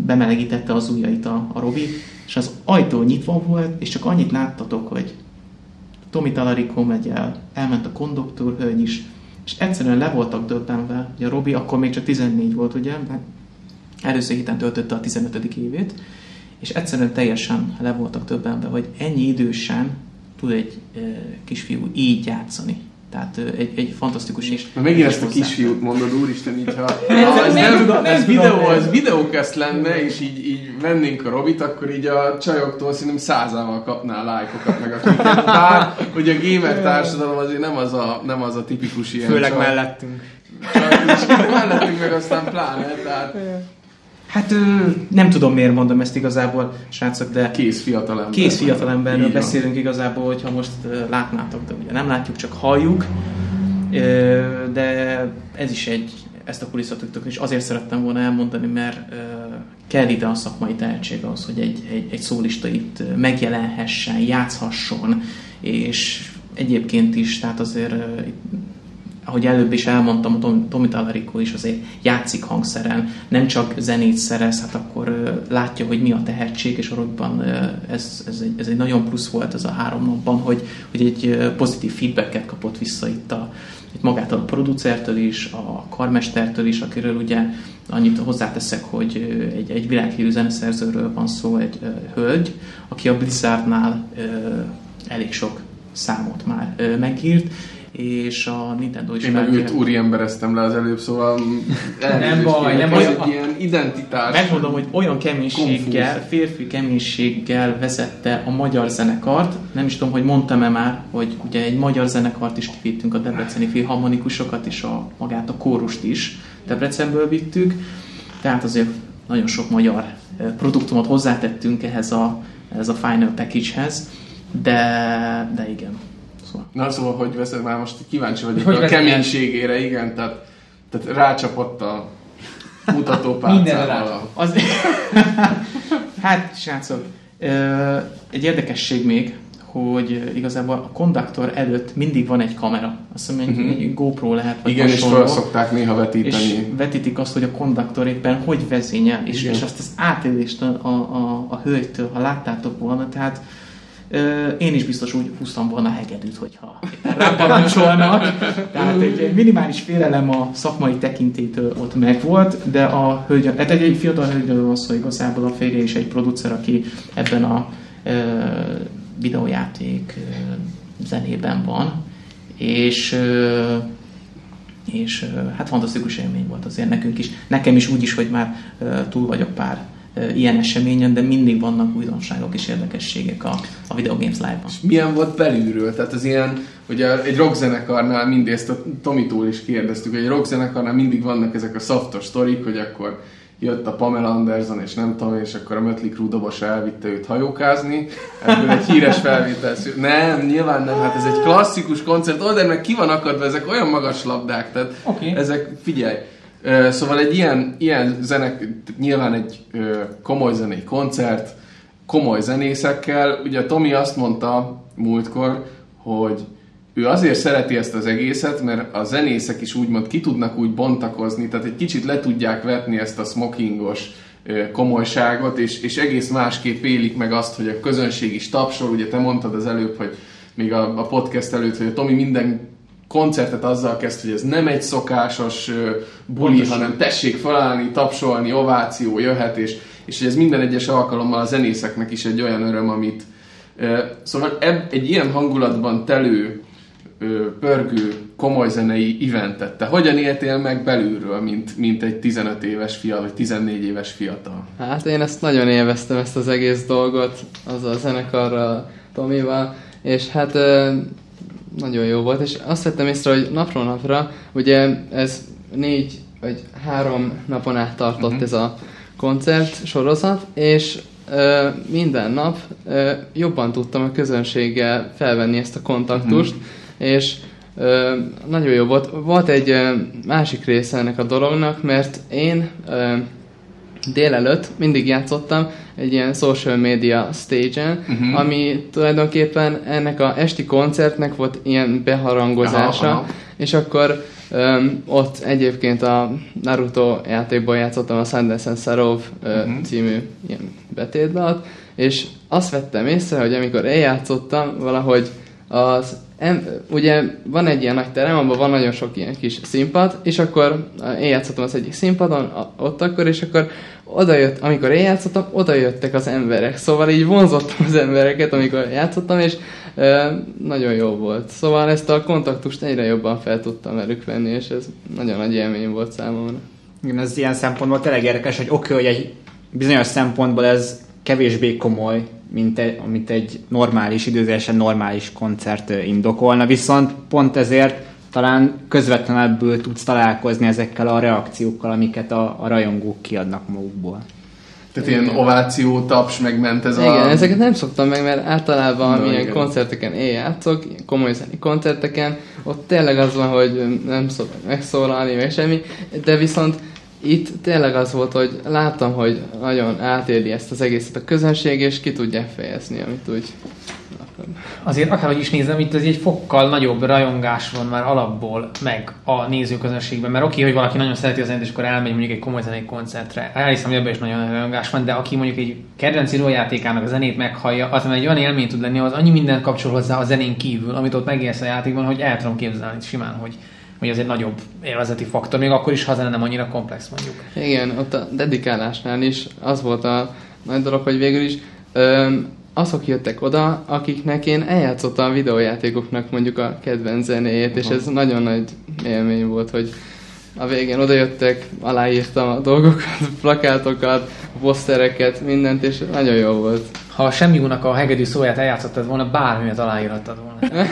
[SPEAKER 4] bemelegítette az ujjait a, a Robi, és az ajtó nyitva volt, és csak annyit láttatok, hogy Tomi Talarico megy el, elment a konduktor hölgy is, és egyszerűen le voltak döbbenve, a Robi akkor még csak 14 volt, ugye, de előző héten töltötte a 15. évét, és egyszerűen teljesen le voltak döbbenve, hogy ennyi idősen tud egy e, kisfiú így játszani. Tehát egy, egy fantasztikus és...
[SPEAKER 1] Na megint ezt a kisfiút mondod, úristen, így ha, ha ez nem,
[SPEAKER 4] tudom,
[SPEAKER 1] ez videó, ez videókeszt lenne, és így, így vennénk a Robit, akkor így a csajoktól szerintem százával kapná a lájkokat meg a kliket. Bár, hogy a gamer társadalom azért nem az a, nem az a tipikus ilyen
[SPEAKER 2] Főleg
[SPEAKER 1] csaj-
[SPEAKER 2] mellettünk.
[SPEAKER 1] csaj- de mellettünk meg aztán pláne, tehát
[SPEAKER 4] Hát nem tudom miért mondom ezt igazából, srácok, de
[SPEAKER 1] kész fiatalember.
[SPEAKER 4] kész fiatalemberről beszélünk igazából, hogyha most látnátok, de ugye nem látjuk, csak halljuk. De ez is egy, ezt a kulisszatoktok is azért szerettem volna elmondani, mert kell ide a szakmai tehetség ahhoz, hogy egy, egy, egy szólista itt megjelenhessen, játszhasson, és egyébként is, tehát azért ahogy előbb is elmondtam, Tom- Tomi Talarico is azért játszik hangszeren, nem csak zenét szerez, hát akkor ö, látja, hogy mi a tehetség, és ö, ez, ez, egy, ez egy nagyon plusz volt ez a három napban, hogy, hogy egy pozitív feedbacket kapott vissza itt, a, itt magától a producertől is, a karmestertől is, akiről ugye annyit hozzáteszek, hogy egy, egy világhírű zeneszerzőről van szó, egy ö, hölgy, aki a Blizzardnál ö, elég sok számot már ö, megírt, és a Nintendo is
[SPEAKER 1] Én meg őt úriembereztem le az előbb, szóval elnézést
[SPEAKER 4] baj, nem baj.
[SPEAKER 1] egy ilyen identitás.
[SPEAKER 4] Megmondom, hogy olyan keménységgel, férfi keménységgel vezette a magyar zenekart. Nem is tudom, hogy mondtam-e már, hogy ugye egy magyar zenekart is kivittünk, a debreceni filharmonikusokat és a, magát a kórust is Debrecenből vittük. Tehát azért nagyon sok magyar eh, produktumot hozzátettünk ehhez a, ehhez a final package-hez, de, de igen. Szóval.
[SPEAKER 1] Na szóval, hogy veszed már most kíváncsi vagyok
[SPEAKER 3] Hogy
[SPEAKER 1] a keménységére, igen, tehát, tehát rácsapott a mutatópálcával.
[SPEAKER 3] Minden
[SPEAKER 1] a-
[SPEAKER 4] Az... [LAUGHS] hát, srácok, egy érdekesség még, hogy igazából a konduktor előtt mindig van egy kamera. Azt hiszem, egy,
[SPEAKER 1] Mhm.
[SPEAKER 4] egy GoPro lehet, vagy
[SPEAKER 1] Igen, és
[SPEAKER 4] hasonló.
[SPEAKER 1] fel szokták néha
[SPEAKER 4] és
[SPEAKER 1] vetíteni.
[SPEAKER 4] vetítik azt, hogy a konduktor éppen hogy vezényel, és,
[SPEAKER 1] Igen.
[SPEAKER 4] és azt az átélést a, a, a, a hölgytől, ha láttátok volna, tehát én is biztos úgy húztam volna hegedűt, hogyha éppen ráparancsolnak. Tehát egy, minimális félelem a szakmai tekintétől ott megvolt, de a hölgy, hát egy, egy fiatal hölgyről van szó igazából, a férje is egy producer, aki ebben a ö, videójáték ö, zenében van, és ö, és hát fantasztikus élmény volt azért nekünk is. Nekem is úgy is, hogy már túl vagyok pár ilyen eseményen, de mindig vannak újdonságok és érdekességek a, a Video Games Live-ban.
[SPEAKER 1] És milyen volt belülről? Tehát az ilyen, ugye egy rockzenekarnál mindig ezt a Tomitól is kérdeztük, hogy egy rockzenekarnál mindig vannak ezek a szaftos sztorik, hogy akkor jött a Pamela Anderson, és nem tudom, és akkor a Mötley Crüe dobosa elvitte őt hajókázni. Ebből egy híres felvétel szül. Nem, nyilván nem, hát ez egy klasszikus koncert, oda meg ki van akadva, ezek olyan magas labdák, tehát
[SPEAKER 3] Oké.
[SPEAKER 1] ezek, figyelj, Szóval egy ilyen, ilyen zenek, nyilván egy komoly zenei koncert, komoly zenészekkel. Ugye Tomi azt mondta múltkor, hogy ő azért szereti ezt az egészet, mert a zenészek is úgymond ki tudnak úgy bontakozni, tehát egy kicsit le tudják vetni ezt a smokingos komolyságot, és, és egész másképp élik meg azt, hogy a közönség is tapsol. Ugye te mondtad az előbb, hogy még a, a podcast előtt, hogy a Tomi minden koncertet azzal kezd, hogy ez nem egy szokásos buli,
[SPEAKER 4] Pontosan.
[SPEAKER 1] hanem tessék felállni, tapsolni, ováció jöhet, és, és hogy ez minden egyes alkalommal a zenészeknek is egy olyan öröm, amit szóval egy ilyen hangulatban telő, pörgő, komoly zenei eventet. Te hogyan éltél meg belülről, mint, mint egy 15 éves fiatal, vagy 14 éves fiatal?
[SPEAKER 5] Hát én ezt nagyon élveztem, ezt az egész dolgot, azzal a zenekarral, Tomival, és hát nagyon jó volt, és azt vettem észre, hogy napról napra, ugye ez négy vagy három napon át tartott
[SPEAKER 1] Mhm.
[SPEAKER 5] ez a koncert sorozat, és ö, minden nap ö, jobban tudtam a közönséggel felvenni ezt a kontaktust, és ö, nagyon jó volt. Volt egy ö, másik része ennek a dolognak, mert én ö, délelőtt mindig játszottam egy ilyen social media stage-en,
[SPEAKER 1] Mhm.
[SPEAKER 5] ami tulajdonképpen ennek a esti koncertnek volt ilyen beharangozása,
[SPEAKER 1] Aha, aha.
[SPEAKER 5] és akkor öm, ott egyébként a Naruto játékban játszottam a and Sarov ö,
[SPEAKER 1] Mhm.
[SPEAKER 5] című ilyen betétdalt, és azt vettem észre, hogy amikor én játszottam, valahogy az em, ugye van egy ilyen nagy terem, abban van nagyon sok ilyen kis színpad, és akkor én játszottam az egyik színpadon, a- ott akkor, és akkor oda jött, amikor én játszottam, oda jöttek az emberek, szóval így vonzottam az embereket, amikor játszottam, és ö, nagyon jó volt. Szóval ezt a kontaktust egyre jobban fel tudtam velük venni, és ez nagyon nagy élmény volt számomra.
[SPEAKER 2] Igen, ez ilyen szempontból tényleg érdekes, hogy oké, hogy egy bizonyos szempontból ez kevésbé komoly, mint egy, amit egy normális, időzésen normális koncert indokolna, viszont pont ezért talán közvetlenebbül tudsz találkozni ezekkel a reakciókkal, amiket a, a rajongók kiadnak magukból.
[SPEAKER 1] Tehát ilyen ováció, taps megment ez
[SPEAKER 5] Igen,
[SPEAKER 1] a...
[SPEAKER 5] ezeket nem szoktam meg, mert általában
[SPEAKER 1] Na,
[SPEAKER 5] milyen
[SPEAKER 1] igen.
[SPEAKER 5] koncerteken én játszok, ilyen komoly zenei koncerteken, ott tényleg az van, hogy nem szoktam megszólalni, meg semmi, de viszont itt tényleg az volt, hogy láttam, hogy nagyon átéli ezt az egészet a közönség, és ki tudják fejezni, amit úgy.
[SPEAKER 3] Azért akárhogy is nézem, itt ez egy fokkal nagyobb rajongás van már alapból meg a nézőközönségben, mert oké, hogy valaki nagyon szereti a zenét, és akkor elmegy mondjuk egy komoly zenei koncertre. Elhiszem, hogy ebben is nagyon nagy rajongás van, de aki mondjuk egy kedvenc videójátékának a zenét meghallja, az már egy olyan élmény tud lenni, az annyi minden kapcsol hozzá a zenén kívül, amit ott megélsz a játékban, hogy el tudom képzelni simán, hogy hogy az egy nagyobb élvezeti faktor, még akkor is, ha zene nem annyira komplex mondjuk.
[SPEAKER 5] Igen, ott a dedikálásnál is az volt a nagy dolog, hogy végül is öm, azok jöttek oda, akiknek én eljátszottam a videójátékoknak mondjuk a kedvenc zenéjét, és ez nagyon nagy élmény volt, hogy a végén oda jöttek, aláírtam a dolgokat, [LAUGHS] plakátokat, posztereket, mindent, és nagyon jó volt.
[SPEAKER 3] Ha a semmi únak a hegedű szóját eljátszottad volna, bármilyet aláírhattad volna. [LAUGHS]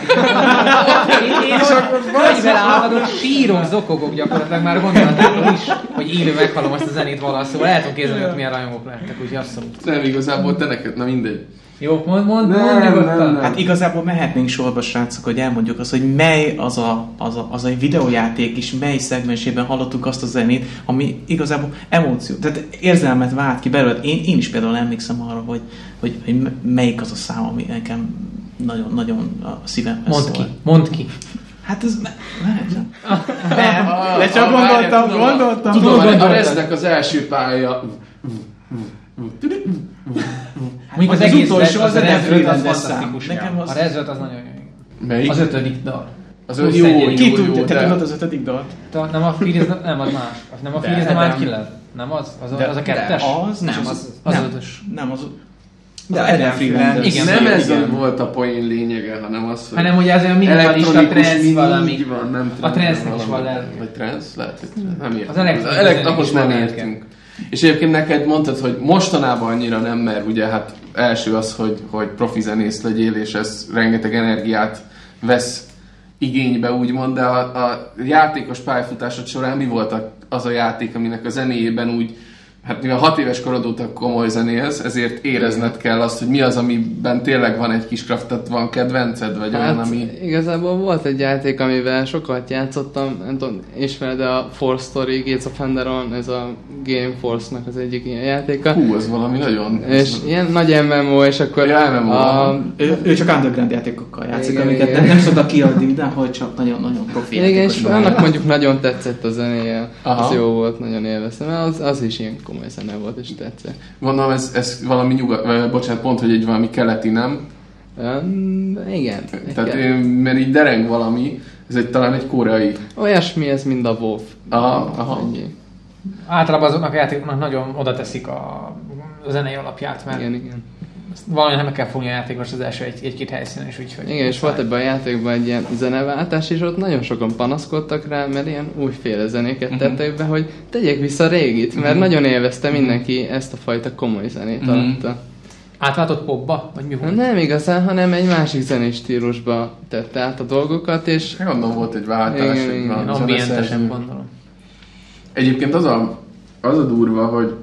[SPEAKER 1] És akkor
[SPEAKER 3] Fegyver álmodok, sírok, zokogok gyakorlatilag már gondolatában is, hogy élő meghallom azt a zenét valaha, szóval el tudom képzelni, hogy milyen rajongók lehettek, úgyhogy abszolút.
[SPEAKER 1] Nem, igazából te neked, na mindegy.
[SPEAKER 3] Jó, mond, mond,
[SPEAKER 1] Nem,
[SPEAKER 3] mond nyugodtan.
[SPEAKER 1] nem, nem.
[SPEAKER 4] Hát igazából mehetnénk sorba, srácok, hogy elmondjuk azt, hogy mely az a, az a, az a videójáték is, mely szegmensében hallottuk azt a zenét, ami igazából emóció, tehát érzelmet vált ki belőle. Én, én is például emlékszem arra, hogy, hogy, hogy me- melyik az a szám, ami nekem nagyon, nagyon a szívemhez
[SPEAKER 3] Mondd ki,
[SPEAKER 4] szól.
[SPEAKER 3] mondd ki.
[SPEAKER 4] Hát ez me- lehet.
[SPEAKER 1] Nem,
[SPEAKER 4] de csak gondoltam, gondoltam.
[SPEAKER 1] Tudom,
[SPEAKER 4] Tudom,
[SPEAKER 1] a. Reznek az első pálya...
[SPEAKER 3] Mondjuk az,
[SPEAKER 4] az
[SPEAKER 3] egész
[SPEAKER 4] utolsó, az a
[SPEAKER 3] Red
[SPEAKER 4] Death
[SPEAKER 3] Red az
[SPEAKER 4] Freelancer
[SPEAKER 3] fantasztikus.
[SPEAKER 4] Nekem az-
[SPEAKER 3] A Red az nagyon jó.
[SPEAKER 1] Melyik?
[SPEAKER 3] Az ötödik dal.
[SPEAKER 1] Az
[SPEAKER 3] Plusz
[SPEAKER 1] jó, jó,
[SPEAKER 4] Ki
[SPEAKER 1] jó,
[SPEAKER 4] tudja, te tudod az ötödik dalt?
[SPEAKER 3] Nem a the, nem, az más. Az nem a Fear is the
[SPEAKER 2] De,
[SPEAKER 3] Mind
[SPEAKER 2] nem.
[SPEAKER 3] Nem az? Az a,
[SPEAKER 4] De-
[SPEAKER 3] az a kettes?
[SPEAKER 4] Az,
[SPEAKER 2] Nem, az-
[SPEAKER 3] Az
[SPEAKER 4] nem,
[SPEAKER 3] ötös.
[SPEAKER 4] nem, az...
[SPEAKER 2] De
[SPEAKER 4] az
[SPEAKER 2] Adam. Freeland.
[SPEAKER 3] Igen,
[SPEAKER 1] nem ez
[SPEAKER 4] igen.
[SPEAKER 1] volt a poén lényege, hanem az, hogy
[SPEAKER 3] Hanem ugye az olyan minimalista
[SPEAKER 1] mini,
[SPEAKER 3] valami.
[SPEAKER 1] így van, nem
[SPEAKER 3] A trance-nek is
[SPEAKER 1] valami. Vagy trance? Lehet, hogy nem értem.
[SPEAKER 3] Az elektronikus
[SPEAKER 1] nem értünk. És egyébként neked mondtad, hogy mostanában annyira nem, mert ugye hát első az, hogy, hogy profi zenész legyél, és ez rengeteg energiát vesz igénybe, úgymond, de a, a játékos pályafutásod során mi volt a- az a játék, aminek a zenéjében úgy, hát mivel hat éves korod óta komoly zenélsz, ezért érezned kell azt, hogy mi az, amiben tényleg van egy kis kraft, tehát van kedvenced, vagy olyan,
[SPEAKER 5] Hát
[SPEAKER 1] ami...
[SPEAKER 5] igazából volt egy játék, amivel sokat játszottam, nem tudom, ismered a Force Story, Gates of Enderon, ez a Game Force-nak az egyik ilyen játéka.
[SPEAKER 1] Hú, az valami nagyon...
[SPEAKER 5] És ilyen nagy MMO, és akkor
[SPEAKER 1] Ja, MMO.
[SPEAKER 5] a,
[SPEAKER 4] Ő, ő csak underground játékokkal játszik,
[SPEAKER 5] Igen,
[SPEAKER 4] amiket
[SPEAKER 5] igen.
[SPEAKER 4] nem, szoktak kiadni, de hogy csak nagyon-nagyon profi
[SPEAKER 5] igen, és annak mondjuk nagyon tetszett a zenéje.
[SPEAKER 1] Aha.
[SPEAKER 5] Az jó volt, nagyon élveztem. Az, az is ilyen komoly zene volt, és tetszett.
[SPEAKER 1] Gondolom ez, ez valami nyugat, bocsánat, pont, hogy egy valami keleti, nem?
[SPEAKER 5] Um, igen.
[SPEAKER 1] Tehát
[SPEAKER 5] igen.
[SPEAKER 1] én, mert így dereng valami, ez egy talán egy koreai.
[SPEAKER 5] Olyasmi ez, mint a WoW.
[SPEAKER 1] Aha, aha.
[SPEAKER 5] Ennyi.
[SPEAKER 3] Általában azoknak a játékoknak nagyon oda teszik a a zenei alapját, mert
[SPEAKER 5] Igen, igen.
[SPEAKER 3] Valami nem kell fogni a játékos az első egy- egy-két helyszínen is, úgyhogy...
[SPEAKER 5] Igen, és volt ebben a játékban egy ilyen zeneváltás, és ott nagyon sokan panaszkodtak rá, mert ilyen újféle zenéket
[SPEAKER 1] Mhm.
[SPEAKER 5] tettek be, hogy tegyek vissza a régit, mert nagyon élvezte mindenki ezt a fajta komoly zenét
[SPEAKER 1] Mhm.
[SPEAKER 5] alatta.
[SPEAKER 3] Átváltott popba? Vagy mi volt?
[SPEAKER 5] Nem igazán, hanem egy másik zenés stílusba tette át a dolgokat, és
[SPEAKER 1] Gondolom volt egy váltás.
[SPEAKER 5] Igen, igen.
[SPEAKER 3] Ambientesen gondolom.
[SPEAKER 1] Egyébként az a, az a durva, hogy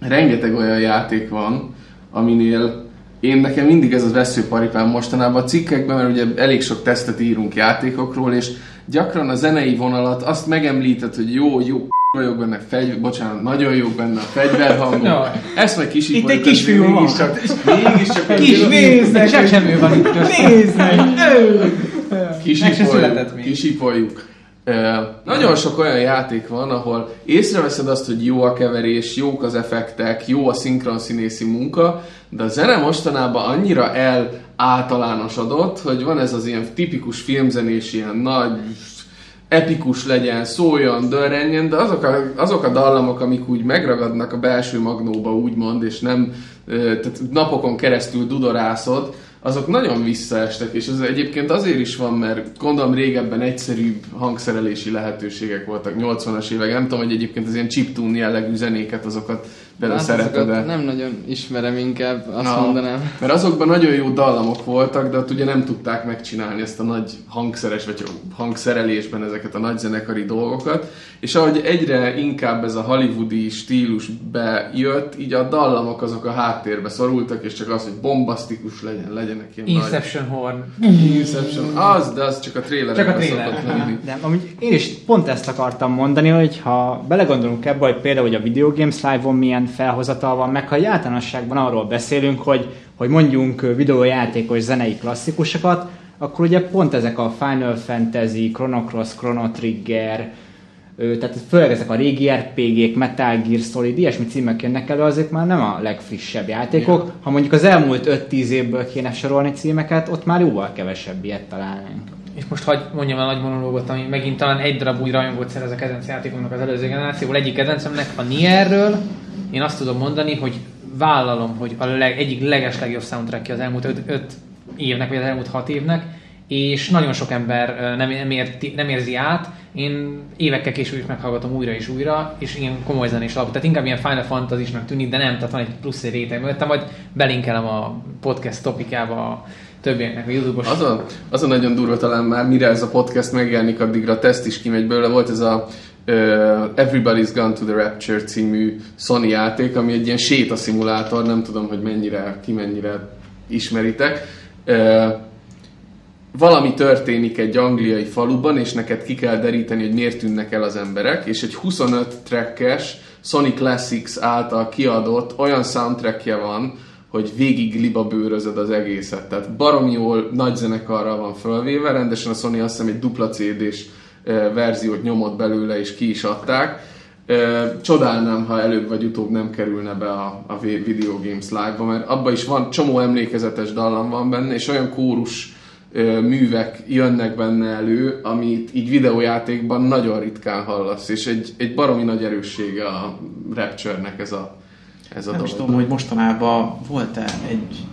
[SPEAKER 1] rengeteg olyan játék van, aminél én nekem mindig ez az veszőparipám mostanában a cikkekben, mert ugye elég sok tesztet írunk játékokról, és gyakran a zenei vonalat azt megemlített, hogy jó, jó, [LAUGHS] vagyok benne, fegy, bocsánat, nagyon jók benne a fegyverhangok.
[SPEAKER 3] Jaj.
[SPEAKER 1] Ezt meg kis
[SPEAKER 4] Itt egy kisfiú van.
[SPEAKER 1] mégiscsak, mégiscsak
[SPEAKER 4] Kis néznek!
[SPEAKER 3] Csak semmi van itt!
[SPEAKER 4] Ő!
[SPEAKER 3] Meg
[SPEAKER 1] Kisipoljuk. Kisipoljuk. Nagyon sok olyan játék van, ahol észreveszed azt, hogy jó a keverés, jók az effektek, jó a szinkron színészi munka, de a zene mostanában annyira el általánosodott, hogy van ez az ilyen tipikus filmzenés, ilyen nagy, epikus legyen, szóljon, dörrenjen, de azok a, azok a dallamok, amik úgy megragadnak a belső magnóba, úgymond, és nem tehát napokon keresztül dudorászod, azok nagyon visszaestek, és ez egyébként azért is van, mert gondolom régebben egyszerűbb hangszerelési lehetőségek voltak, 80-as évek, nem tudom, hogy egyébként az ilyen chiptune jellegű zenéket, azokat például
[SPEAKER 5] hát
[SPEAKER 1] szereted
[SPEAKER 5] nem nagyon ismerem inkább, azt
[SPEAKER 1] Na,
[SPEAKER 5] mondanám.
[SPEAKER 1] Mert azokban nagyon jó dallamok voltak, de ott ugye nem tudták megcsinálni ezt a nagy hangszeres, vagy hangszerelésben ezeket a nagy zenekari dolgokat. És ahogy egyre inkább ez a hollywoodi stílus bejött, így a dallamok azok a háttérbe szorultak, és csak az, hogy bombasztikus legyen, legyenek ilyen
[SPEAKER 3] Inception Horn.
[SPEAKER 1] nagy... Inception. Az, de az csak a trailerekben
[SPEAKER 3] Csak a
[SPEAKER 1] lenni.
[SPEAKER 2] De amúgy én is pont ezt akartam mondani, hogy ha belegondolunk ebbe, hogy például hogy a Video Games Live-on milyen felhozatal van, meg ha általánosságban arról beszélünk, hogy, hogy mondjunk videójátékos zenei klasszikusokat, akkor ugye pont ezek a Final Fantasy, Chrono Cross, Chrono Trigger, tehát főleg ezek a régi RPG-k, Metal Gear Solid, ilyesmi címek jönnek elő, azok már nem a legfrissebb játékok. Ha mondjuk az elmúlt 5-10 évből kéne sorolni címeket, ott már jóval kevesebb ilyet találnánk.
[SPEAKER 3] És most hagy mondjam el nagy monológot, ami megint talán egy darab új rajongót szerez a kedvenc játékomnak az előző generációból. Egyik kedvencemnek a Nierről. Én azt tudom mondani, hogy vállalom, hogy a leg, egyik leges legjobb soundtrackje az elmúlt 5 évnek, vagy az elmúlt 6 évnek, és nagyon sok ember nem, érti, nem érzi át. Én évekkel később is meghallgatom újra és újra, és ilyen komoly zenés alapú. Tehát inkább ilyen Final Fantasy-snak tűnik, de nem, tehát van egy plusz egy réteg mögöttem, majd belinkelem a podcast topikába többieknek a YouTube-os.
[SPEAKER 1] Az az a nagyon durva talán már, mire ez a podcast megjelenik, addigra a teszt is kimegy belőle. Volt ez a uh, Everybody's Gone to the Rapture című Sony játék, ami egy ilyen sétaszimulátor, nem tudom, hogy mennyire, ki mennyire ismeritek. Uh, valami történik egy angliai faluban, és neked ki kell deríteni, hogy miért tűnnek el az emberek, és egy 25 trackes Sony Classics által kiadott olyan soundtrackje van, hogy végig liba bőrözöd az egészet. Tehát barom jól nagy zenekarral van fölvéve, rendesen a Sony azt hiszem egy dupla CD-s verziót nyomott belőle, és ki is adták. Csodálnám, ha előbb vagy utóbb nem kerülne be a, a Video Games Live-ba, mert abban is van csomó emlékezetes dallam van benne, és olyan kórus művek jönnek benne elő, amit így videójátékban nagyon ritkán hallasz, és egy, egy baromi nagy erőssége a Rapture-nek ez a, ez a
[SPEAKER 4] Nem
[SPEAKER 1] dolog.
[SPEAKER 4] is tudom, hogy mostanában volt-e egy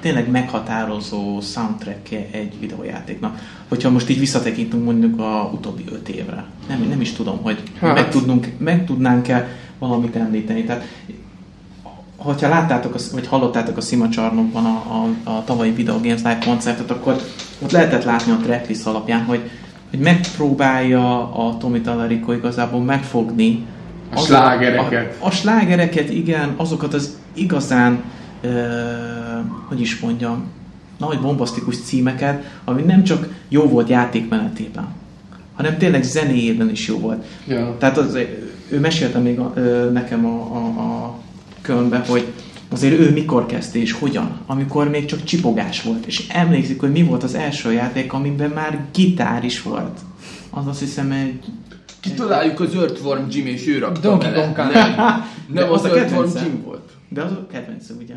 [SPEAKER 4] tényleg meghatározó soundtrack egy videójátéknak. Hogyha most így visszatekintünk mondjuk a utóbbi öt évre. Nem, nem is tudom, hogy
[SPEAKER 1] Hát.
[SPEAKER 4] meg, tudnunk, meg tudnánk-e valamit említeni. Tehát, hogyha láttátok, a- vagy hallottátok a Szima csarnokban a, a, a tavalyi Video Games Live koncertet, akkor ott lehetett látni a tracklist alapján, hogy, hogy megpróbálja a Tomi Talarico igazából megfogni
[SPEAKER 1] A slágereket.
[SPEAKER 4] A, a slágereket, igen, azokat az igazán, ö, hogy is mondjam, nagy bombasztikus címeket, ami nem csak jó volt játékmenetében, hanem tényleg zenéjében is jó volt.
[SPEAKER 1] Ja.
[SPEAKER 4] Tehát az, ő mesélte még a, ö, nekem a, a, a Kölnbe, hogy azért ő mikor kezdte és hogyan, amikor még csak csipogás volt, és emlékszik, hogy mi volt az első játék, amiben már gitár is volt. Az azt hiszem egy...
[SPEAKER 1] Kitaláljuk az Earthworm Jim, és ő rakta
[SPEAKER 3] Donkey
[SPEAKER 1] bele.
[SPEAKER 3] Kong Country.
[SPEAKER 1] Nem, [LAUGHS] nem
[SPEAKER 4] az
[SPEAKER 1] az,
[SPEAKER 4] a
[SPEAKER 1] Earthworm. Jim volt.
[SPEAKER 4] De az a kedvence, ugye?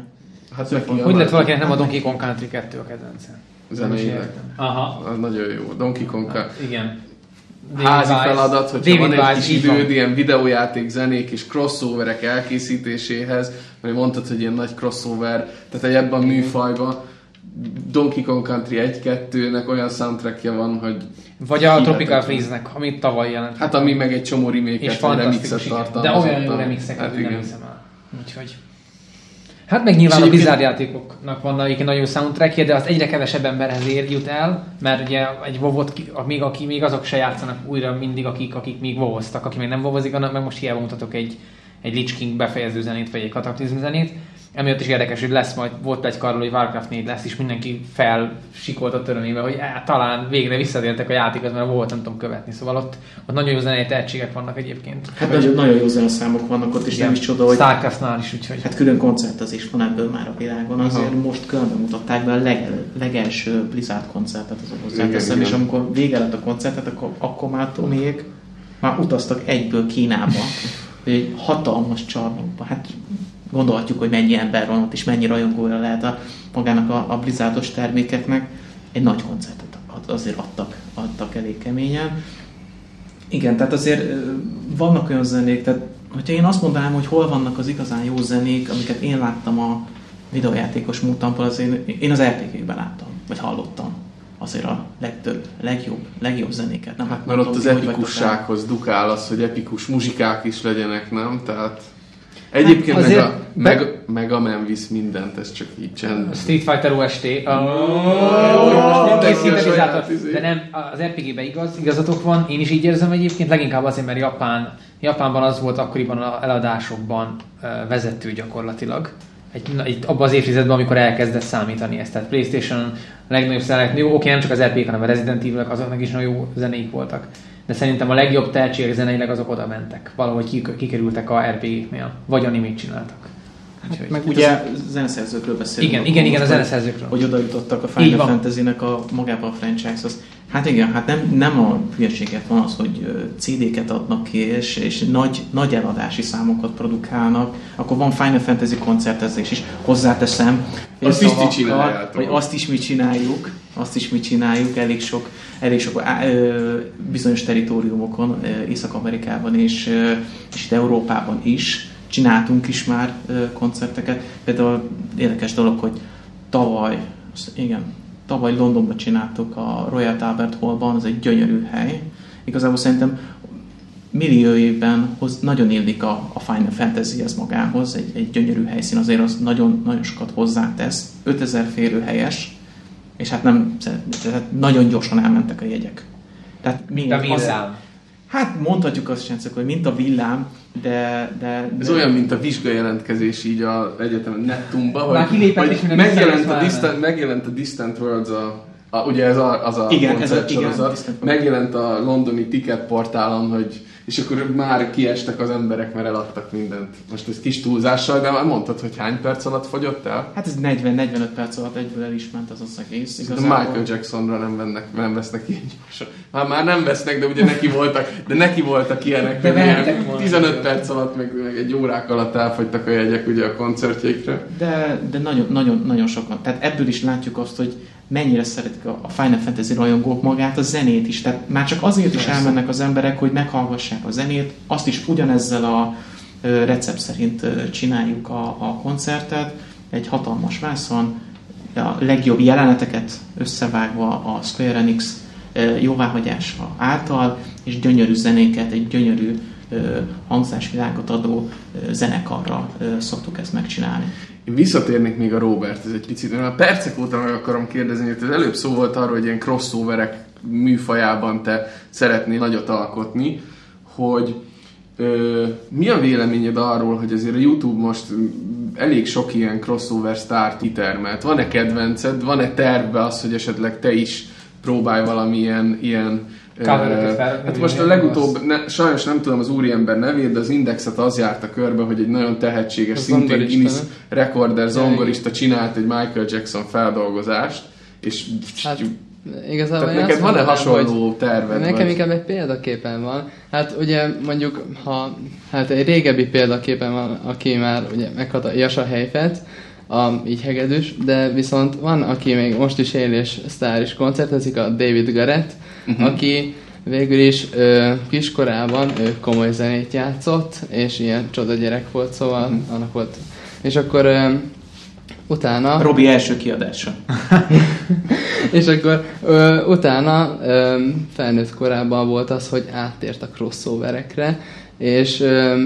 [SPEAKER 1] Hát neki
[SPEAKER 3] Hogy lett valakinek nem a Donkey Kong Country 2 a kedvence?
[SPEAKER 1] Zeneileg.
[SPEAKER 3] Aha.
[SPEAKER 1] Az nagyon jó. Donkey Kong
[SPEAKER 3] Igen.
[SPEAKER 1] házi
[SPEAKER 3] Wise-
[SPEAKER 1] feladat, hogyha
[SPEAKER 3] David
[SPEAKER 1] van egy
[SPEAKER 3] Wise,
[SPEAKER 1] kis időd ilyen videójáték, zenék és crossoverek elkészítéséhez, mert mondtad, hogy ilyen nagy crossover, tehát egy ebben a műfajban Donkey Kong Country 1-2-nek olyan soundtrackje van, hogy
[SPEAKER 3] Vagy a Tropical. Freeze-nek, amit tavaly jelent.
[SPEAKER 1] Hát ami meg egy csomó
[SPEAKER 3] és
[SPEAKER 1] remake-et, vagy remixet
[SPEAKER 3] igen. De
[SPEAKER 1] tartalmazott.
[SPEAKER 3] olyan jó remixeket,
[SPEAKER 1] hát
[SPEAKER 3] hát nem hiszem el. Úgyhogy... Hát meg nyilván a Blizzard játékoknak vannak egyébként nagyon soundtrackje, de az egyre kevesebb emberhez ér, jut el, mert ugye egy ki- még, aki, még azok se játszanak újra mindig, akik, akik még WoW-oztak, akik még nem WoW-ozik, annak meg most hiába mutatok egy, egy Lich King befejező zenét, vagy egy Kataklizm zenét. Emiatt is érdekes, hogy lesz majd, volt egy karról, hogy Warcraft 4 lesz, és mindenki felsikolt örömébe, hogy á, talán végre visszatértek a játékhoz, mert volt, nem tudom követni. Szóval ott, ott nagyon jó zenei tehetségek vannak egyébként.
[SPEAKER 4] Hát nagyon, nagyon jó zeneszámok vannak ott, és nem is csoda, hogy
[SPEAKER 3] Starcraftnál is, úgyhogy...
[SPEAKER 4] hát külön koncertezés van ebből már a világon. Azért
[SPEAKER 1] Aha.
[SPEAKER 4] most különben mutatták be a leg, legelső Blizzard koncertet az hozzáteszem,
[SPEAKER 1] Igen,
[SPEAKER 4] és
[SPEAKER 1] igen.
[SPEAKER 4] amikor vége lett a koncertet, akkor, akkor már Tomiék már utaztak egyből Kínába, [LAUGHS] egy hatalmas csarnokba. Hát gondolhatjuk, hogy mennyi ember van ott, és mennyi rajongója lehet a, magának a, a Blizzardos termékeknek. Egy nagy koncertet azért adtak, adtak elég keményen. Igen, tehát azért vannak olyan zenék, tehát hogyha én azt mondanám, hogy hol vannak az igazán jó zenék, amiket én láttam a videójátékos múltamból, az én, én az RPG-ben láttam, vagy hallottam azért a legtöbb, legjobb, legjobb zenéket. Nem
[SPEAKER 1] Hát
[SPEAKER 4] nem
[SPEAKER 1] mert ott az epikussághoz dukál az, hogy epikus muzsikák is legyenek, nem? Tehát egyébként
[SPEAKER 3] Hát
[SPEAKER 1] meg, a, meg, meg a Man visz mindent, ez csak így csend.
[SPEAKER 3] Street Fighter OST.
[SPEAKER 1] Oh,
[SPEAKER 3] Nem
[SPEAKER 1] izé.
[SPEAKER 3] de nem, az RPG-ben igaz, igazatok van, én is így érzem egyébként, leginkább azért, mert Japán, Japánban az volt akkoriban a eladásokban vezető gyakorlatilag. Egy, itt abban az évtizedben, amikor elkezdett számítani ezt. Tehát Playstation a legnagyobb szerek, jó, oké, nem csak az RPG, hanem a Resident evil azoknak is nagyon jó zenéik voltak. De szerintem a legjobb tehetségek zeneileg azok oda mentek. Valahogy kik- kikerültek a RPG-knél. Vagy animét csináltak. Úgyhogy.
[SPEAKER 2] Meg
[SPEAKER 4] Ugye a zeneszerzőkről beszélünk.
[SPEAKER 3] Igen, igen, igen, a
[SPEAKER 4] most, hogy-
[SPEAKER 3] zeneszerzőkről.
[SPEAKER 4] Hogy oda jutottak a Final. Fantasy-nek a, magába a franchise-hoz. Hát igen, hát nem, nem a hülyeséget van az, hogy CD-ket adnak ki, és, és nagy, nagy eladási számokat produkálnak, akkor van Final Fantasy koncertezés is, hozzáteszem.
[SPEAKER 1] Azt is ti
[SPEAKER 4] szavakkal,
[SPEAKER 1] csináljátok.
[SPEAKER 4] Hogy azt is mi csináljuk, azt is mi csináljuk, elég sok, elég sok ö, bizonyos teritoriumokon, ö, Észak-Amerikában és, ö, és itt Európában is csináltunk is már ö, koncerteket. Például érdekes dolog, hogy tavaly, igen, tavaly Londonban csináltuk a Royal Albert Hallban, az egy gyönyörű hely. Igazából szerintem milliójében hoz, nagyon illik a, a Final Fantasy ez magához, egy, egy gyönyörű helyszín, azért az nagyon, nagyon sokat hozzátesz. 5000 férőhelyes, és hát nem, tehát nagyon gyorsan elmentek a jegyek. Tehát
[SPEAKER 3] De
[SPEAKER 4] az,
[SPEAKER 3] villám.
[SPEAKER 4] hát mondhatjuk azt sem, hogy mint a villám, de, de,
[SPEAKER 1] Ez
[SPEAKER 4] de
[SPEAKER 1] olyan, mint a vizsgajelentkezés így a egyetemen Nettumba, hogy, hogy
[SPEAKER 3] is
[SPEAKER 1] megjelent, a distant, megjelent a Distant Worlds a, a, ugye ez a, az a
[SPEAKER 4] Igen, ez a- igen, Worlds.
[SPEAKER 1] megjelent a londoni ticket portálon, hogy és akkor már kiestek az emberek, mert eladtak mindent. Most ez kis túlzással, de már mondtad, hogy hány perc alatt fogyott el?
[SPEAKER 4] hát ez 40-45 perc alatt egyből el is ment az az egész.
[SPEAKER 1] De
[SPEAKER 4] Igazából.
[SPEAKER 1] Michael Jacksonra nem, vennek, nem vesznek ilyen gyorsan. Már, már nem vesznek, de ugye neki voltak, de neki voltak ilyenek,
[SPEAKER 3] De
[SPEAKER 1] ilyen
[SPEAKER 3] vehettek volna.
[SPEAKER 1] 15 perc alatt, meg, meg egy órák alatt elfogytak a jegyek ugye a koncertjeikre.
[SPEAKER 4] De, de nagyon, nagyon, nagyon sokan. Tehát ebből is látjuk azt, hogy mennyire szeretik a a Final Fantasy rajongók magát, a zenét is. Tehát már csak azért is elmennek az emberek, hogy meghallgassák a zenét, azt is ugyanezzel a recept szerint csináljuk a, a koncertet, egy hatalmas vászon, a legjobb jeleneteket összevágva a Square Enix jóváhagyása által, és gyönyörű zenéket, egy gyönyörű hangzásvilágot adó ö, zenekarra ö, szoktuk ezt megcsinálni.
[SPEAKER 1] Én visszatérnék még a Robert, ez egy picit, mert a percek óta meg akarom kérdezni, hogy az előbb szó volt arról, hogy ilyen crossoverek műfajában te szeretnél nagyot alkotni, hogy ö, mi a véleményed arról, hogy azért a YouTube most elég sok ilyen crossover sztárt kitermelt? Van-e kedvenced? Van-e tervbe az, hogy esetleg te is próbálj valamilyen ilyen
[SPEAKER 3] Covereket
[SPEAKER 1] Hát most a legutóbb, ne, sajnos nem tudom az úriember nevét, de az Indexet az járta körbe, hogy egy nagyon tehetséges,
[SPEAKER 5] A
[SPEAKER 1] szintén Guinness rekorder zongorista csinált egy Michael Jackson feldolgozást, és
[SPEAKER 5] Hát igazából
[SPEAKER 1] tehát neked van-e hasonló
[SPEAKER 5] hogy
[SPEAKER 1] terved?
[SPEAKER 5] Nekem
[SPEAKER 1] vagy?
[SPEAKER 5] inkább egy példaképen van. Hát ugye mondjuk, ha hát egy régebbi példaképen van, aki már ugye megkapta Jasa Helyfet, a, így hegedűs, de viszont van, aki még most is él és sztár is koncertezik, a David Garrett, uh-huh. aki végül is ö, kiskorában ő komoly zenét játszott, és ilyen csoda gyerek volt, szóval uh-huh. annak volt. És akkor ö, utána...
[SPEAKER 4] Robi első kiadása. [LAUGHS]
[SPEAKER 5] És akkor ö, utána ö, felnőtt korában volt az, hogy áttért a crossoverekre, és ö,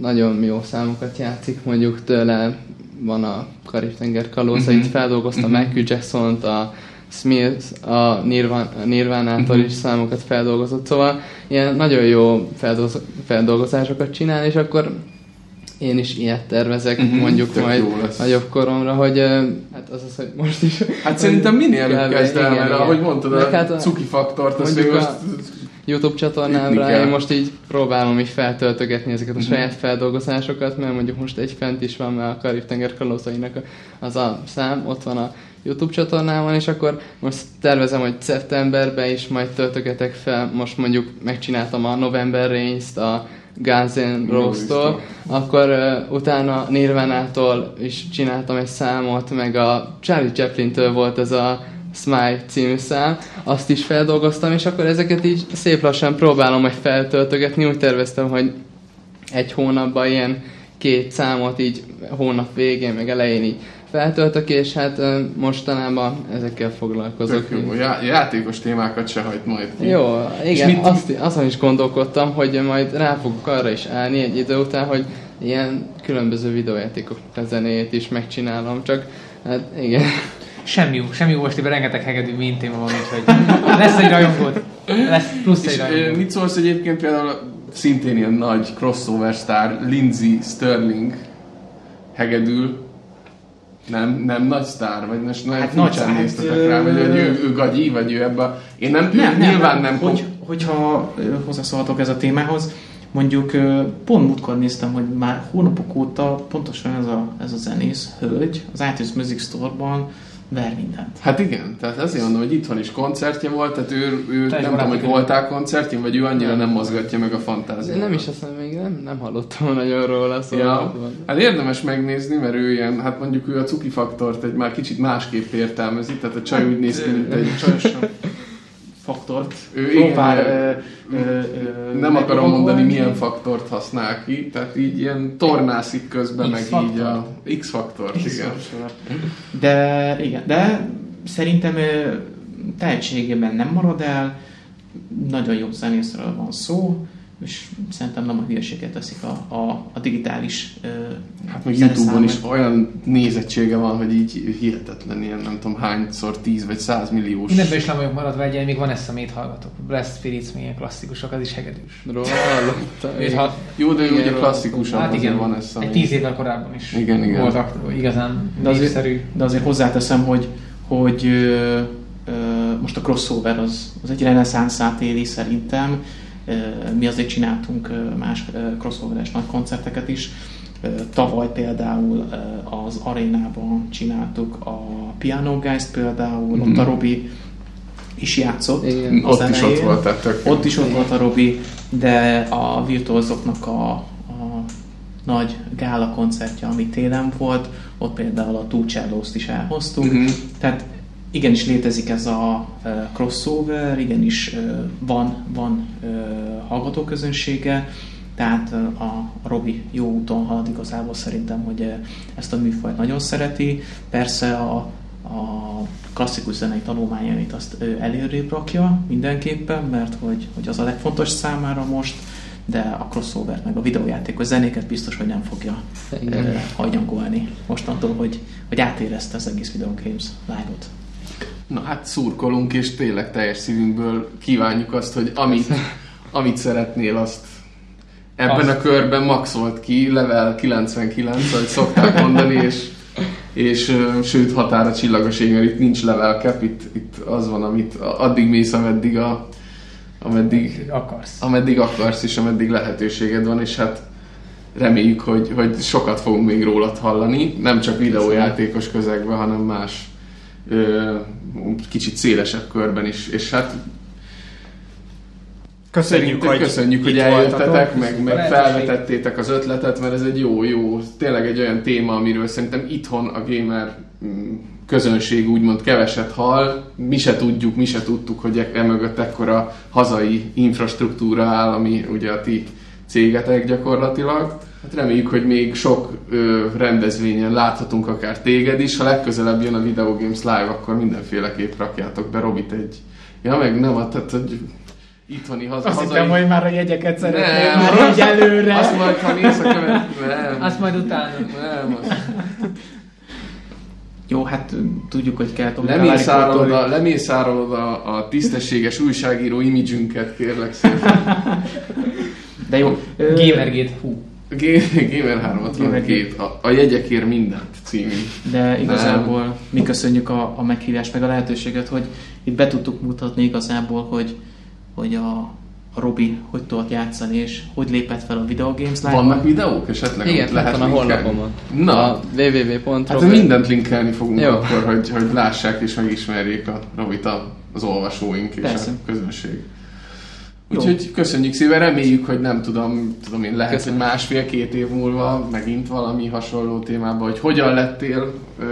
[SPEAKER 5] nagyon jó számokat játszik, mondjuk tőle van a Karib-tenger kalózait,
[SPEAKER 1] Mhm.
[SPEAKER 5] feldolgozta
[SPEAKER 1] Mhm.
[SPEAKER 5] Michael Jackson-t, a Smith, a a Nirvana-tól
[SPEAKER 1] Mhm.
[SPEAKER 5] is számokat feldolgozott, szóval ilyen nagyon jó feldolgoz- feldolgozásokat csinál, és akkor én is ilyet tervezek,
[SPEAKER 1] Mhm,
[SPEAKER 5] mondjuk majd nagyobb koromra, hogy hát az az, hogy most is
[SPEAKER 1] Hát szerintem minél előbb kezd el, mert ahogy mondtad, a
[SPEAKER 5] hát a-
[SPEAKER 1] cuki faktort, azt
[SPEAKER 5] mondjuk a-
[SPEAKER 1] most...
[SPEAKER 5] YouTube csatornámra
[SPEAKER 1] kell.
[SPEAKER 5] én most így próbálom így feltöltögetni ezeket a
[SPEAKER 1] Mhm.
[SPEAKER 5] saját feldolgozásokat, mert mondjuk most egy fent is van, mert a Karib-tenger kalózainak az a szám, ott van a YouTube csatornámon, és akkor most tervezem, hogy szeptemberben is majd töltögetek fel, most mondjuk megcsináltam a November Rains-t, a Guns N' Roses-tól, akkor uh, utána Nirvana-tól is csináltam egy számot, meg a Charlie Chaplin-től volt ez a Smile című szám, azt is feldolgoztam, és akkor ezeket így szép lassan próbálom majd feltöltögetni, úgy terveztem, hogy egy hónapban ilyen két számot így hónap végén, meg elején így feltöltök, és hát mostanában ezekkel foglalkozok.
[SPEAKER 1] Tök jó. Já- játékos témákat se hagyd majd ki.
[SPEAKER 5] Jó, igen,
[SPEAKER 1] mit-
[SPEAKER 5] azt, azon is gondolkodtam, hogy majd rá fogok arra is állni egy idő után, hogy ilyen különböző videójátékok zenét is megcsinálom, csak hát igen.
[SPEAKER 3] Semmi jó, semmi jó, most ebben rengeteg hegedű mint téma van, úgyhogy lesz egy rajongód. Lesz plusz egy rajongód.
[SPEAKER 1] mit szólsz egyébként például szintén ilyen nagy crossover sztár, Lindsay Sterling hegedül, nem, nem nagy sztár, vagy most nagyon
[SPEAKER 4] Hát
[SPEAKER 1] hát
[SPEAKER 4] nagy sztár,
[SPEAKER 1] néztetek
[SPEAKER 4] hát,
[SPEAKER 1] rá, vagy hogy ő, ő gagyi, vagy ő ebbe, én nem,
[SPEAKER 4] Nem, nem,
[SPEAKER 1] nyilván nem,
[SPEAKER 4] Hogy, hogyha hozzászólhatok ez a témához, mondjuk pont múltkor néztem, hogy már hónapok óta pontosan ez a, ez a zenész hölgy az iTunes Music Store-ban ver mindent.
[SPEAKER 1] Hát igen, tehát ezért mondom, hogy itthon is koncertje volt, tehát ő, ő
[SPEAKER 3] Te
[SPEAKER 1] nem tudom, hogy voltál koncertjén, vagy ő annyira
[SPEAKER 5] Nem.
[SPEAKER 1] nem mozgatja meg a fantáziát.
[SPEAKER 5] Nem is azt mondom, még nem, nem hallottam nagyon róla, szóval...
[SPEAKER 1] Ja, hát érdemes megnézni, mert ő ilyen, hát mondjuk ő a cuki faktort egy már kicsit másképp értelmezi, tehát a csaj úgy néz ki, mint egy...
[SPEAKER 4] faktort.
[SPEAKER 1] Ő
[SPEAKER 4] Próbál,
[SPEAKER 1] igen,
[SPEAKER 4] ö, ö, ö,
[SPEAKER 1] nem akarom mondani, milyen faktort használ ki, tehát így ilyen tornászik közben, meg
[SPEAKER 4] X-faktor.
[SPEAKER 1] így a X-faktort, igen.
[SPEAKER 4] De igen, de szerintem tehetségében nem marad el, nagyon jó zenészről van szó, és szerintem nem a hülyeséget teszik a, a, a digitális ö,
[SPEAKER 1] Hát meg. Youtube-on is olyan nézettsége van, hogy így hihetetlen, ilyen nem tudom hányszor 10 vagy 100 milliós.
[SPEAKER 3] Mindenben is le vagyok maradva egy, még van eszemét hallgatok. Blast Spirits, milyen klasszikusok, az is hegedűs. Ha, [LAUGHS]
[SPEAKER 1] Jó, de
[SPEAKER 5] Igen,
[SPEAKER 1] ugye klasszikusabb,
[SPEAKER 3] hát igen,
[SPEAKER 1] van ez
[SPEAKER 3] egy tíz évvel korábban is
[SPEAKER 1] Igen, igen.
[SPEAKER 3] voltak igazán
[SPEAKER 4] De azért-
[SPEAKER 3] népszerű.
[SPEAKER 4] De azért hozzáteszem, hogy, hogy ö, ö, most a crossover az, az egy reneszánszát éli szerintem. Mi azért csináltunk más crossoveres nagy koncerteket is. Tavaly például az arénában csináltuk a Piano Geist például, ott a
[SPEAKER 1] Mhm.
[SPEAKER 4] Robi is játszott.
[SPEAKER 5] Igen.
[SPEAKER 4] az
[SPEAKER 1] Ott is ott volt, tehát
[SPEAKER 4] Ott is ott volt a Robi, de a virtuózoknak a, a nagy gála koncertje, ami télen volt, ott például a Tucellózt is elhoztuk.
[SPEAKER 1] Mhm.
[SPEAKER 4] Tehát igenis létezik ez a crossover, igenis van, van hallgatóközönsége, tehát a Robi jó úton halad igazából szerintem, hogy ezt a műfajt nagyon szereti. Persze a, a klasszikus zenei tanulmányait azt előrébb rakja mindenképpen, mert hogy, hogy az a legfontos számára most, de a crossover meg a videójátékos zenéket biztos, hogy nem fogja
[SPEAKER 5] Igen.
[SPEAKER 4] ö, hajnyangolni mostantól, hogy, hogy átérezte az egész Video Games live-ot.
[SPEAKER 1] Na hát szurkolunk, és tényleg teljes szívünkből kívánjuk azt, hogy amit, amit szeretnél, azt ebben
[SPEAKER 3] Azt.
[SPEAKER 1] a körben maxolt ki, level 99, ahogy szokták mondani, és, és sőt határa csillagos ég, mert itt nincs level cap, itt, itt az van, amit addig mész, ameddig, a, ameddig,
[SPEAKER 3] Akarsz.
[SPEAKER 1] ameddig akarsz, és ameddig lehetőséged van, és hát reméljük, hogy, hogy sokat fogunk még rólad hallani, nem csak videójátékos közegben, hanem más kicsit szélesebb körben is, és hát
[SPEAKER 2] Köszönjük, hogy
[SPEAKER 1] köszönjük, hogy eljöttetek, meg, meg felvetettétek az ötletet, mert ez egy jó, jó, tényleg egy olyan téma, amiről szerintem itthon a gamer mm, közönség úgymond keveset hall. Mi se tudjuk, mi se tudtuk, hogy e- emögött ekkora hazai infrastruktúra áll, ami ugye a ti cégetek gyakorlatilag. Hát reméljük, hogy még sok ö, rendezvényen láthatunk akár téged is. Ha legközelebb jön a Video Games Live, akkor mindenféleképp rakjátok be Robit egy... Ja, meg nem, hát, tehát, hogy itthoni haza,
[SPEAKER 2] Azt
[SPEAKER 1] hazai...
[SPEAKER 2] hittem, hogy már a jegyeket szeretnél
[SPEAKER 1] Nem,
[SPEAKER 2] már így előre.
[SPEAKER 1] Azt majd, ha néz a követ... Nem,
[SPEAKER 3] Azt majd utána.
[SPEAKER 1] nem, azt...
[SPEAKER 4] Jó, hát tudjuk, hogy kell tovább
[SPEAKER 1] Lemészárolod, a, lemészárolod a, a tisztességes újságíró imidzsünket, kérlek szépen.
[SPEAKER 4] De jó.
[SPEAKER 3] Gamergate, hú. [LAUGHS]
[SPEAKER 1] Gamer 362, a, a jegyekért mindent című.
[SPEAKER 4] De igazából mi köszönjük a, a meghívást, meg a lehetőséget, hogy itt be tudtuk mutatni igazából, hogy, hogy a, a Robi hogy tudott játszani, és hogy lépett fel a Video Games Live.
[SPEAKER 1] Vannak videók esetleg,
[SPEAKER 5] Igen,
[SPEAKER 1] amit
[SPEAKER 5] lehet van a honlapomon.
[SPEAKER 1] Na,
[SPEAKER 5] A www.robert.
[SPEAKER 1] hát mindent linkelni fogunk
[SPEAKER 5] Jó.
[SPEAKER 1] akkor, hogy, hogy lássák és megismerjék a Robit az olvasóink és
[SPEAKER 4] Persze.
[SPEAKER 1] a közönség. Úgyhogy köszönjük szépen, reméljük, hogy nem tudom, tudom én, lehet,
[SPEAKER 5] Köszönöm.
[SPEAKER 1] hogy másfél-két év múlva megint valami hasonló témában, hogy hogyan lettél, ö,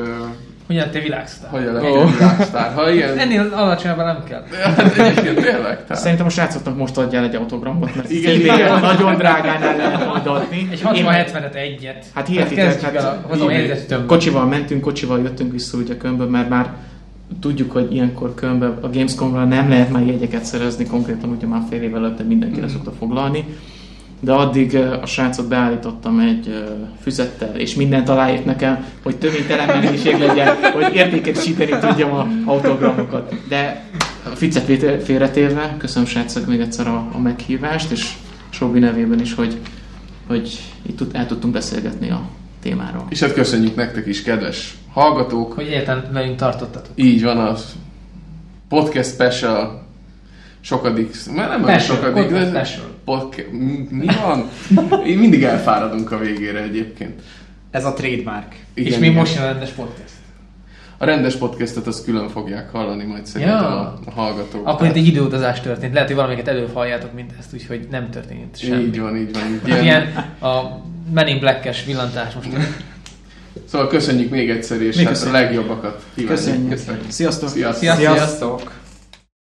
[SPEAKER 3] Hogyan te világsztár?
[SPEAKER 1] hogyan lettél
[SPEAKER 5] Ó.
[SPEAKER 1] világsztár. Ha ilyen, [LAUGHS]
[SPEAKER 3] Ennél alacsonyabban nem kell. [LAUGHS]
[SPEAKER 1] hát egyébként tényleg, tehát.
[SPEAKER 4] Szerintem a srácoknak most adjál egy autogramot, mert
[SPEAKER 1] Igen,
[SPEAKER 4] igen, nagyon drágán el lehet majd adni.
[SPEAKER 3] Egy
[SPEAKER 4] Én-
[SPEAKER 3] 60-70-et egyet.
[SPEAKER 4] Hát
[SPEAKER 3] el
[SPEAKER 4] hát
[SPEAKER 3] tömböt.
[SPEAKER 4] Kocsival mentünk, kocsival jöttünk vissza ugye Kölnből, mert már tudjuk, hogy ilyenkor Kölnbe a Gamescomra nem lehet már jegyeket szerezni, konkrétan ugye már fél évvel előtte mindenki le szokta foglalni. De addig a srácot beállítottam egy füzettel, és mindent aláírt nekem, hogy töménytelen mennyiség legyen, hogy értékesíteni tudjam a autogramokat. De a ficet félre- félretérve, köszönöm srácok még egyszer a, a meghívást, és Sobi nevében is, hogy, hogy itt el tudtunk beszélgetni a témáról.
[SPEAKER 1] És hát köszönjük nektek is, kedves hallgatók.
[SPEAKER 3] Hogy egyáltalán velünk tartottatok.
[SPEAKER 1] Így van az podcast special sokadik, már nem
[SPEAKER 3] Special,
[SPEAKER 1] sokadik,
[SPEAKER 3] podcast
[SPEAKER 1] de
[SPEAKER 3] special.
[SPEAKER 1] podca- mi van? Én mindig elfáradunk a végére egyébként.
[SPEAKER 2] Ez a trademark.
[SPEAKER 3] És mi most jön a rendes podcast.
[SPEAKER 1] A rendes podcastet azt külön fogják hallani majd szerintem
[SPEAKER 3] Ja.
[SPEAKER 1] a, a hallgatók.
[SPEAKER 3] Akkor itt egy időutazás történt. Lehet, hogy valamiket előbb halljátok, mint ezt, úgyhogy nem történt semmi.
[SPEAKER 1] Így van, így van. Így
[SPEAKER 3] Ilyen,
[SPEAKER 1] ilyen.
[SPEAKER 3] ilyen a Men in Black-es villantás most.
[SPEAKER 1] Szóval köszönjük még egyszer, és hát a legjobbakat kívánjuk.
[SPEAKER 4] Köszönjük.
[SPEAKER 1] Köszönjük.
[SPEAKER 4] Sziasztok!
[SPEAKER 1] Sziasztok.
[SPEAKER 3] Sziasztok!
[SPEAKER 2] Sziasztok!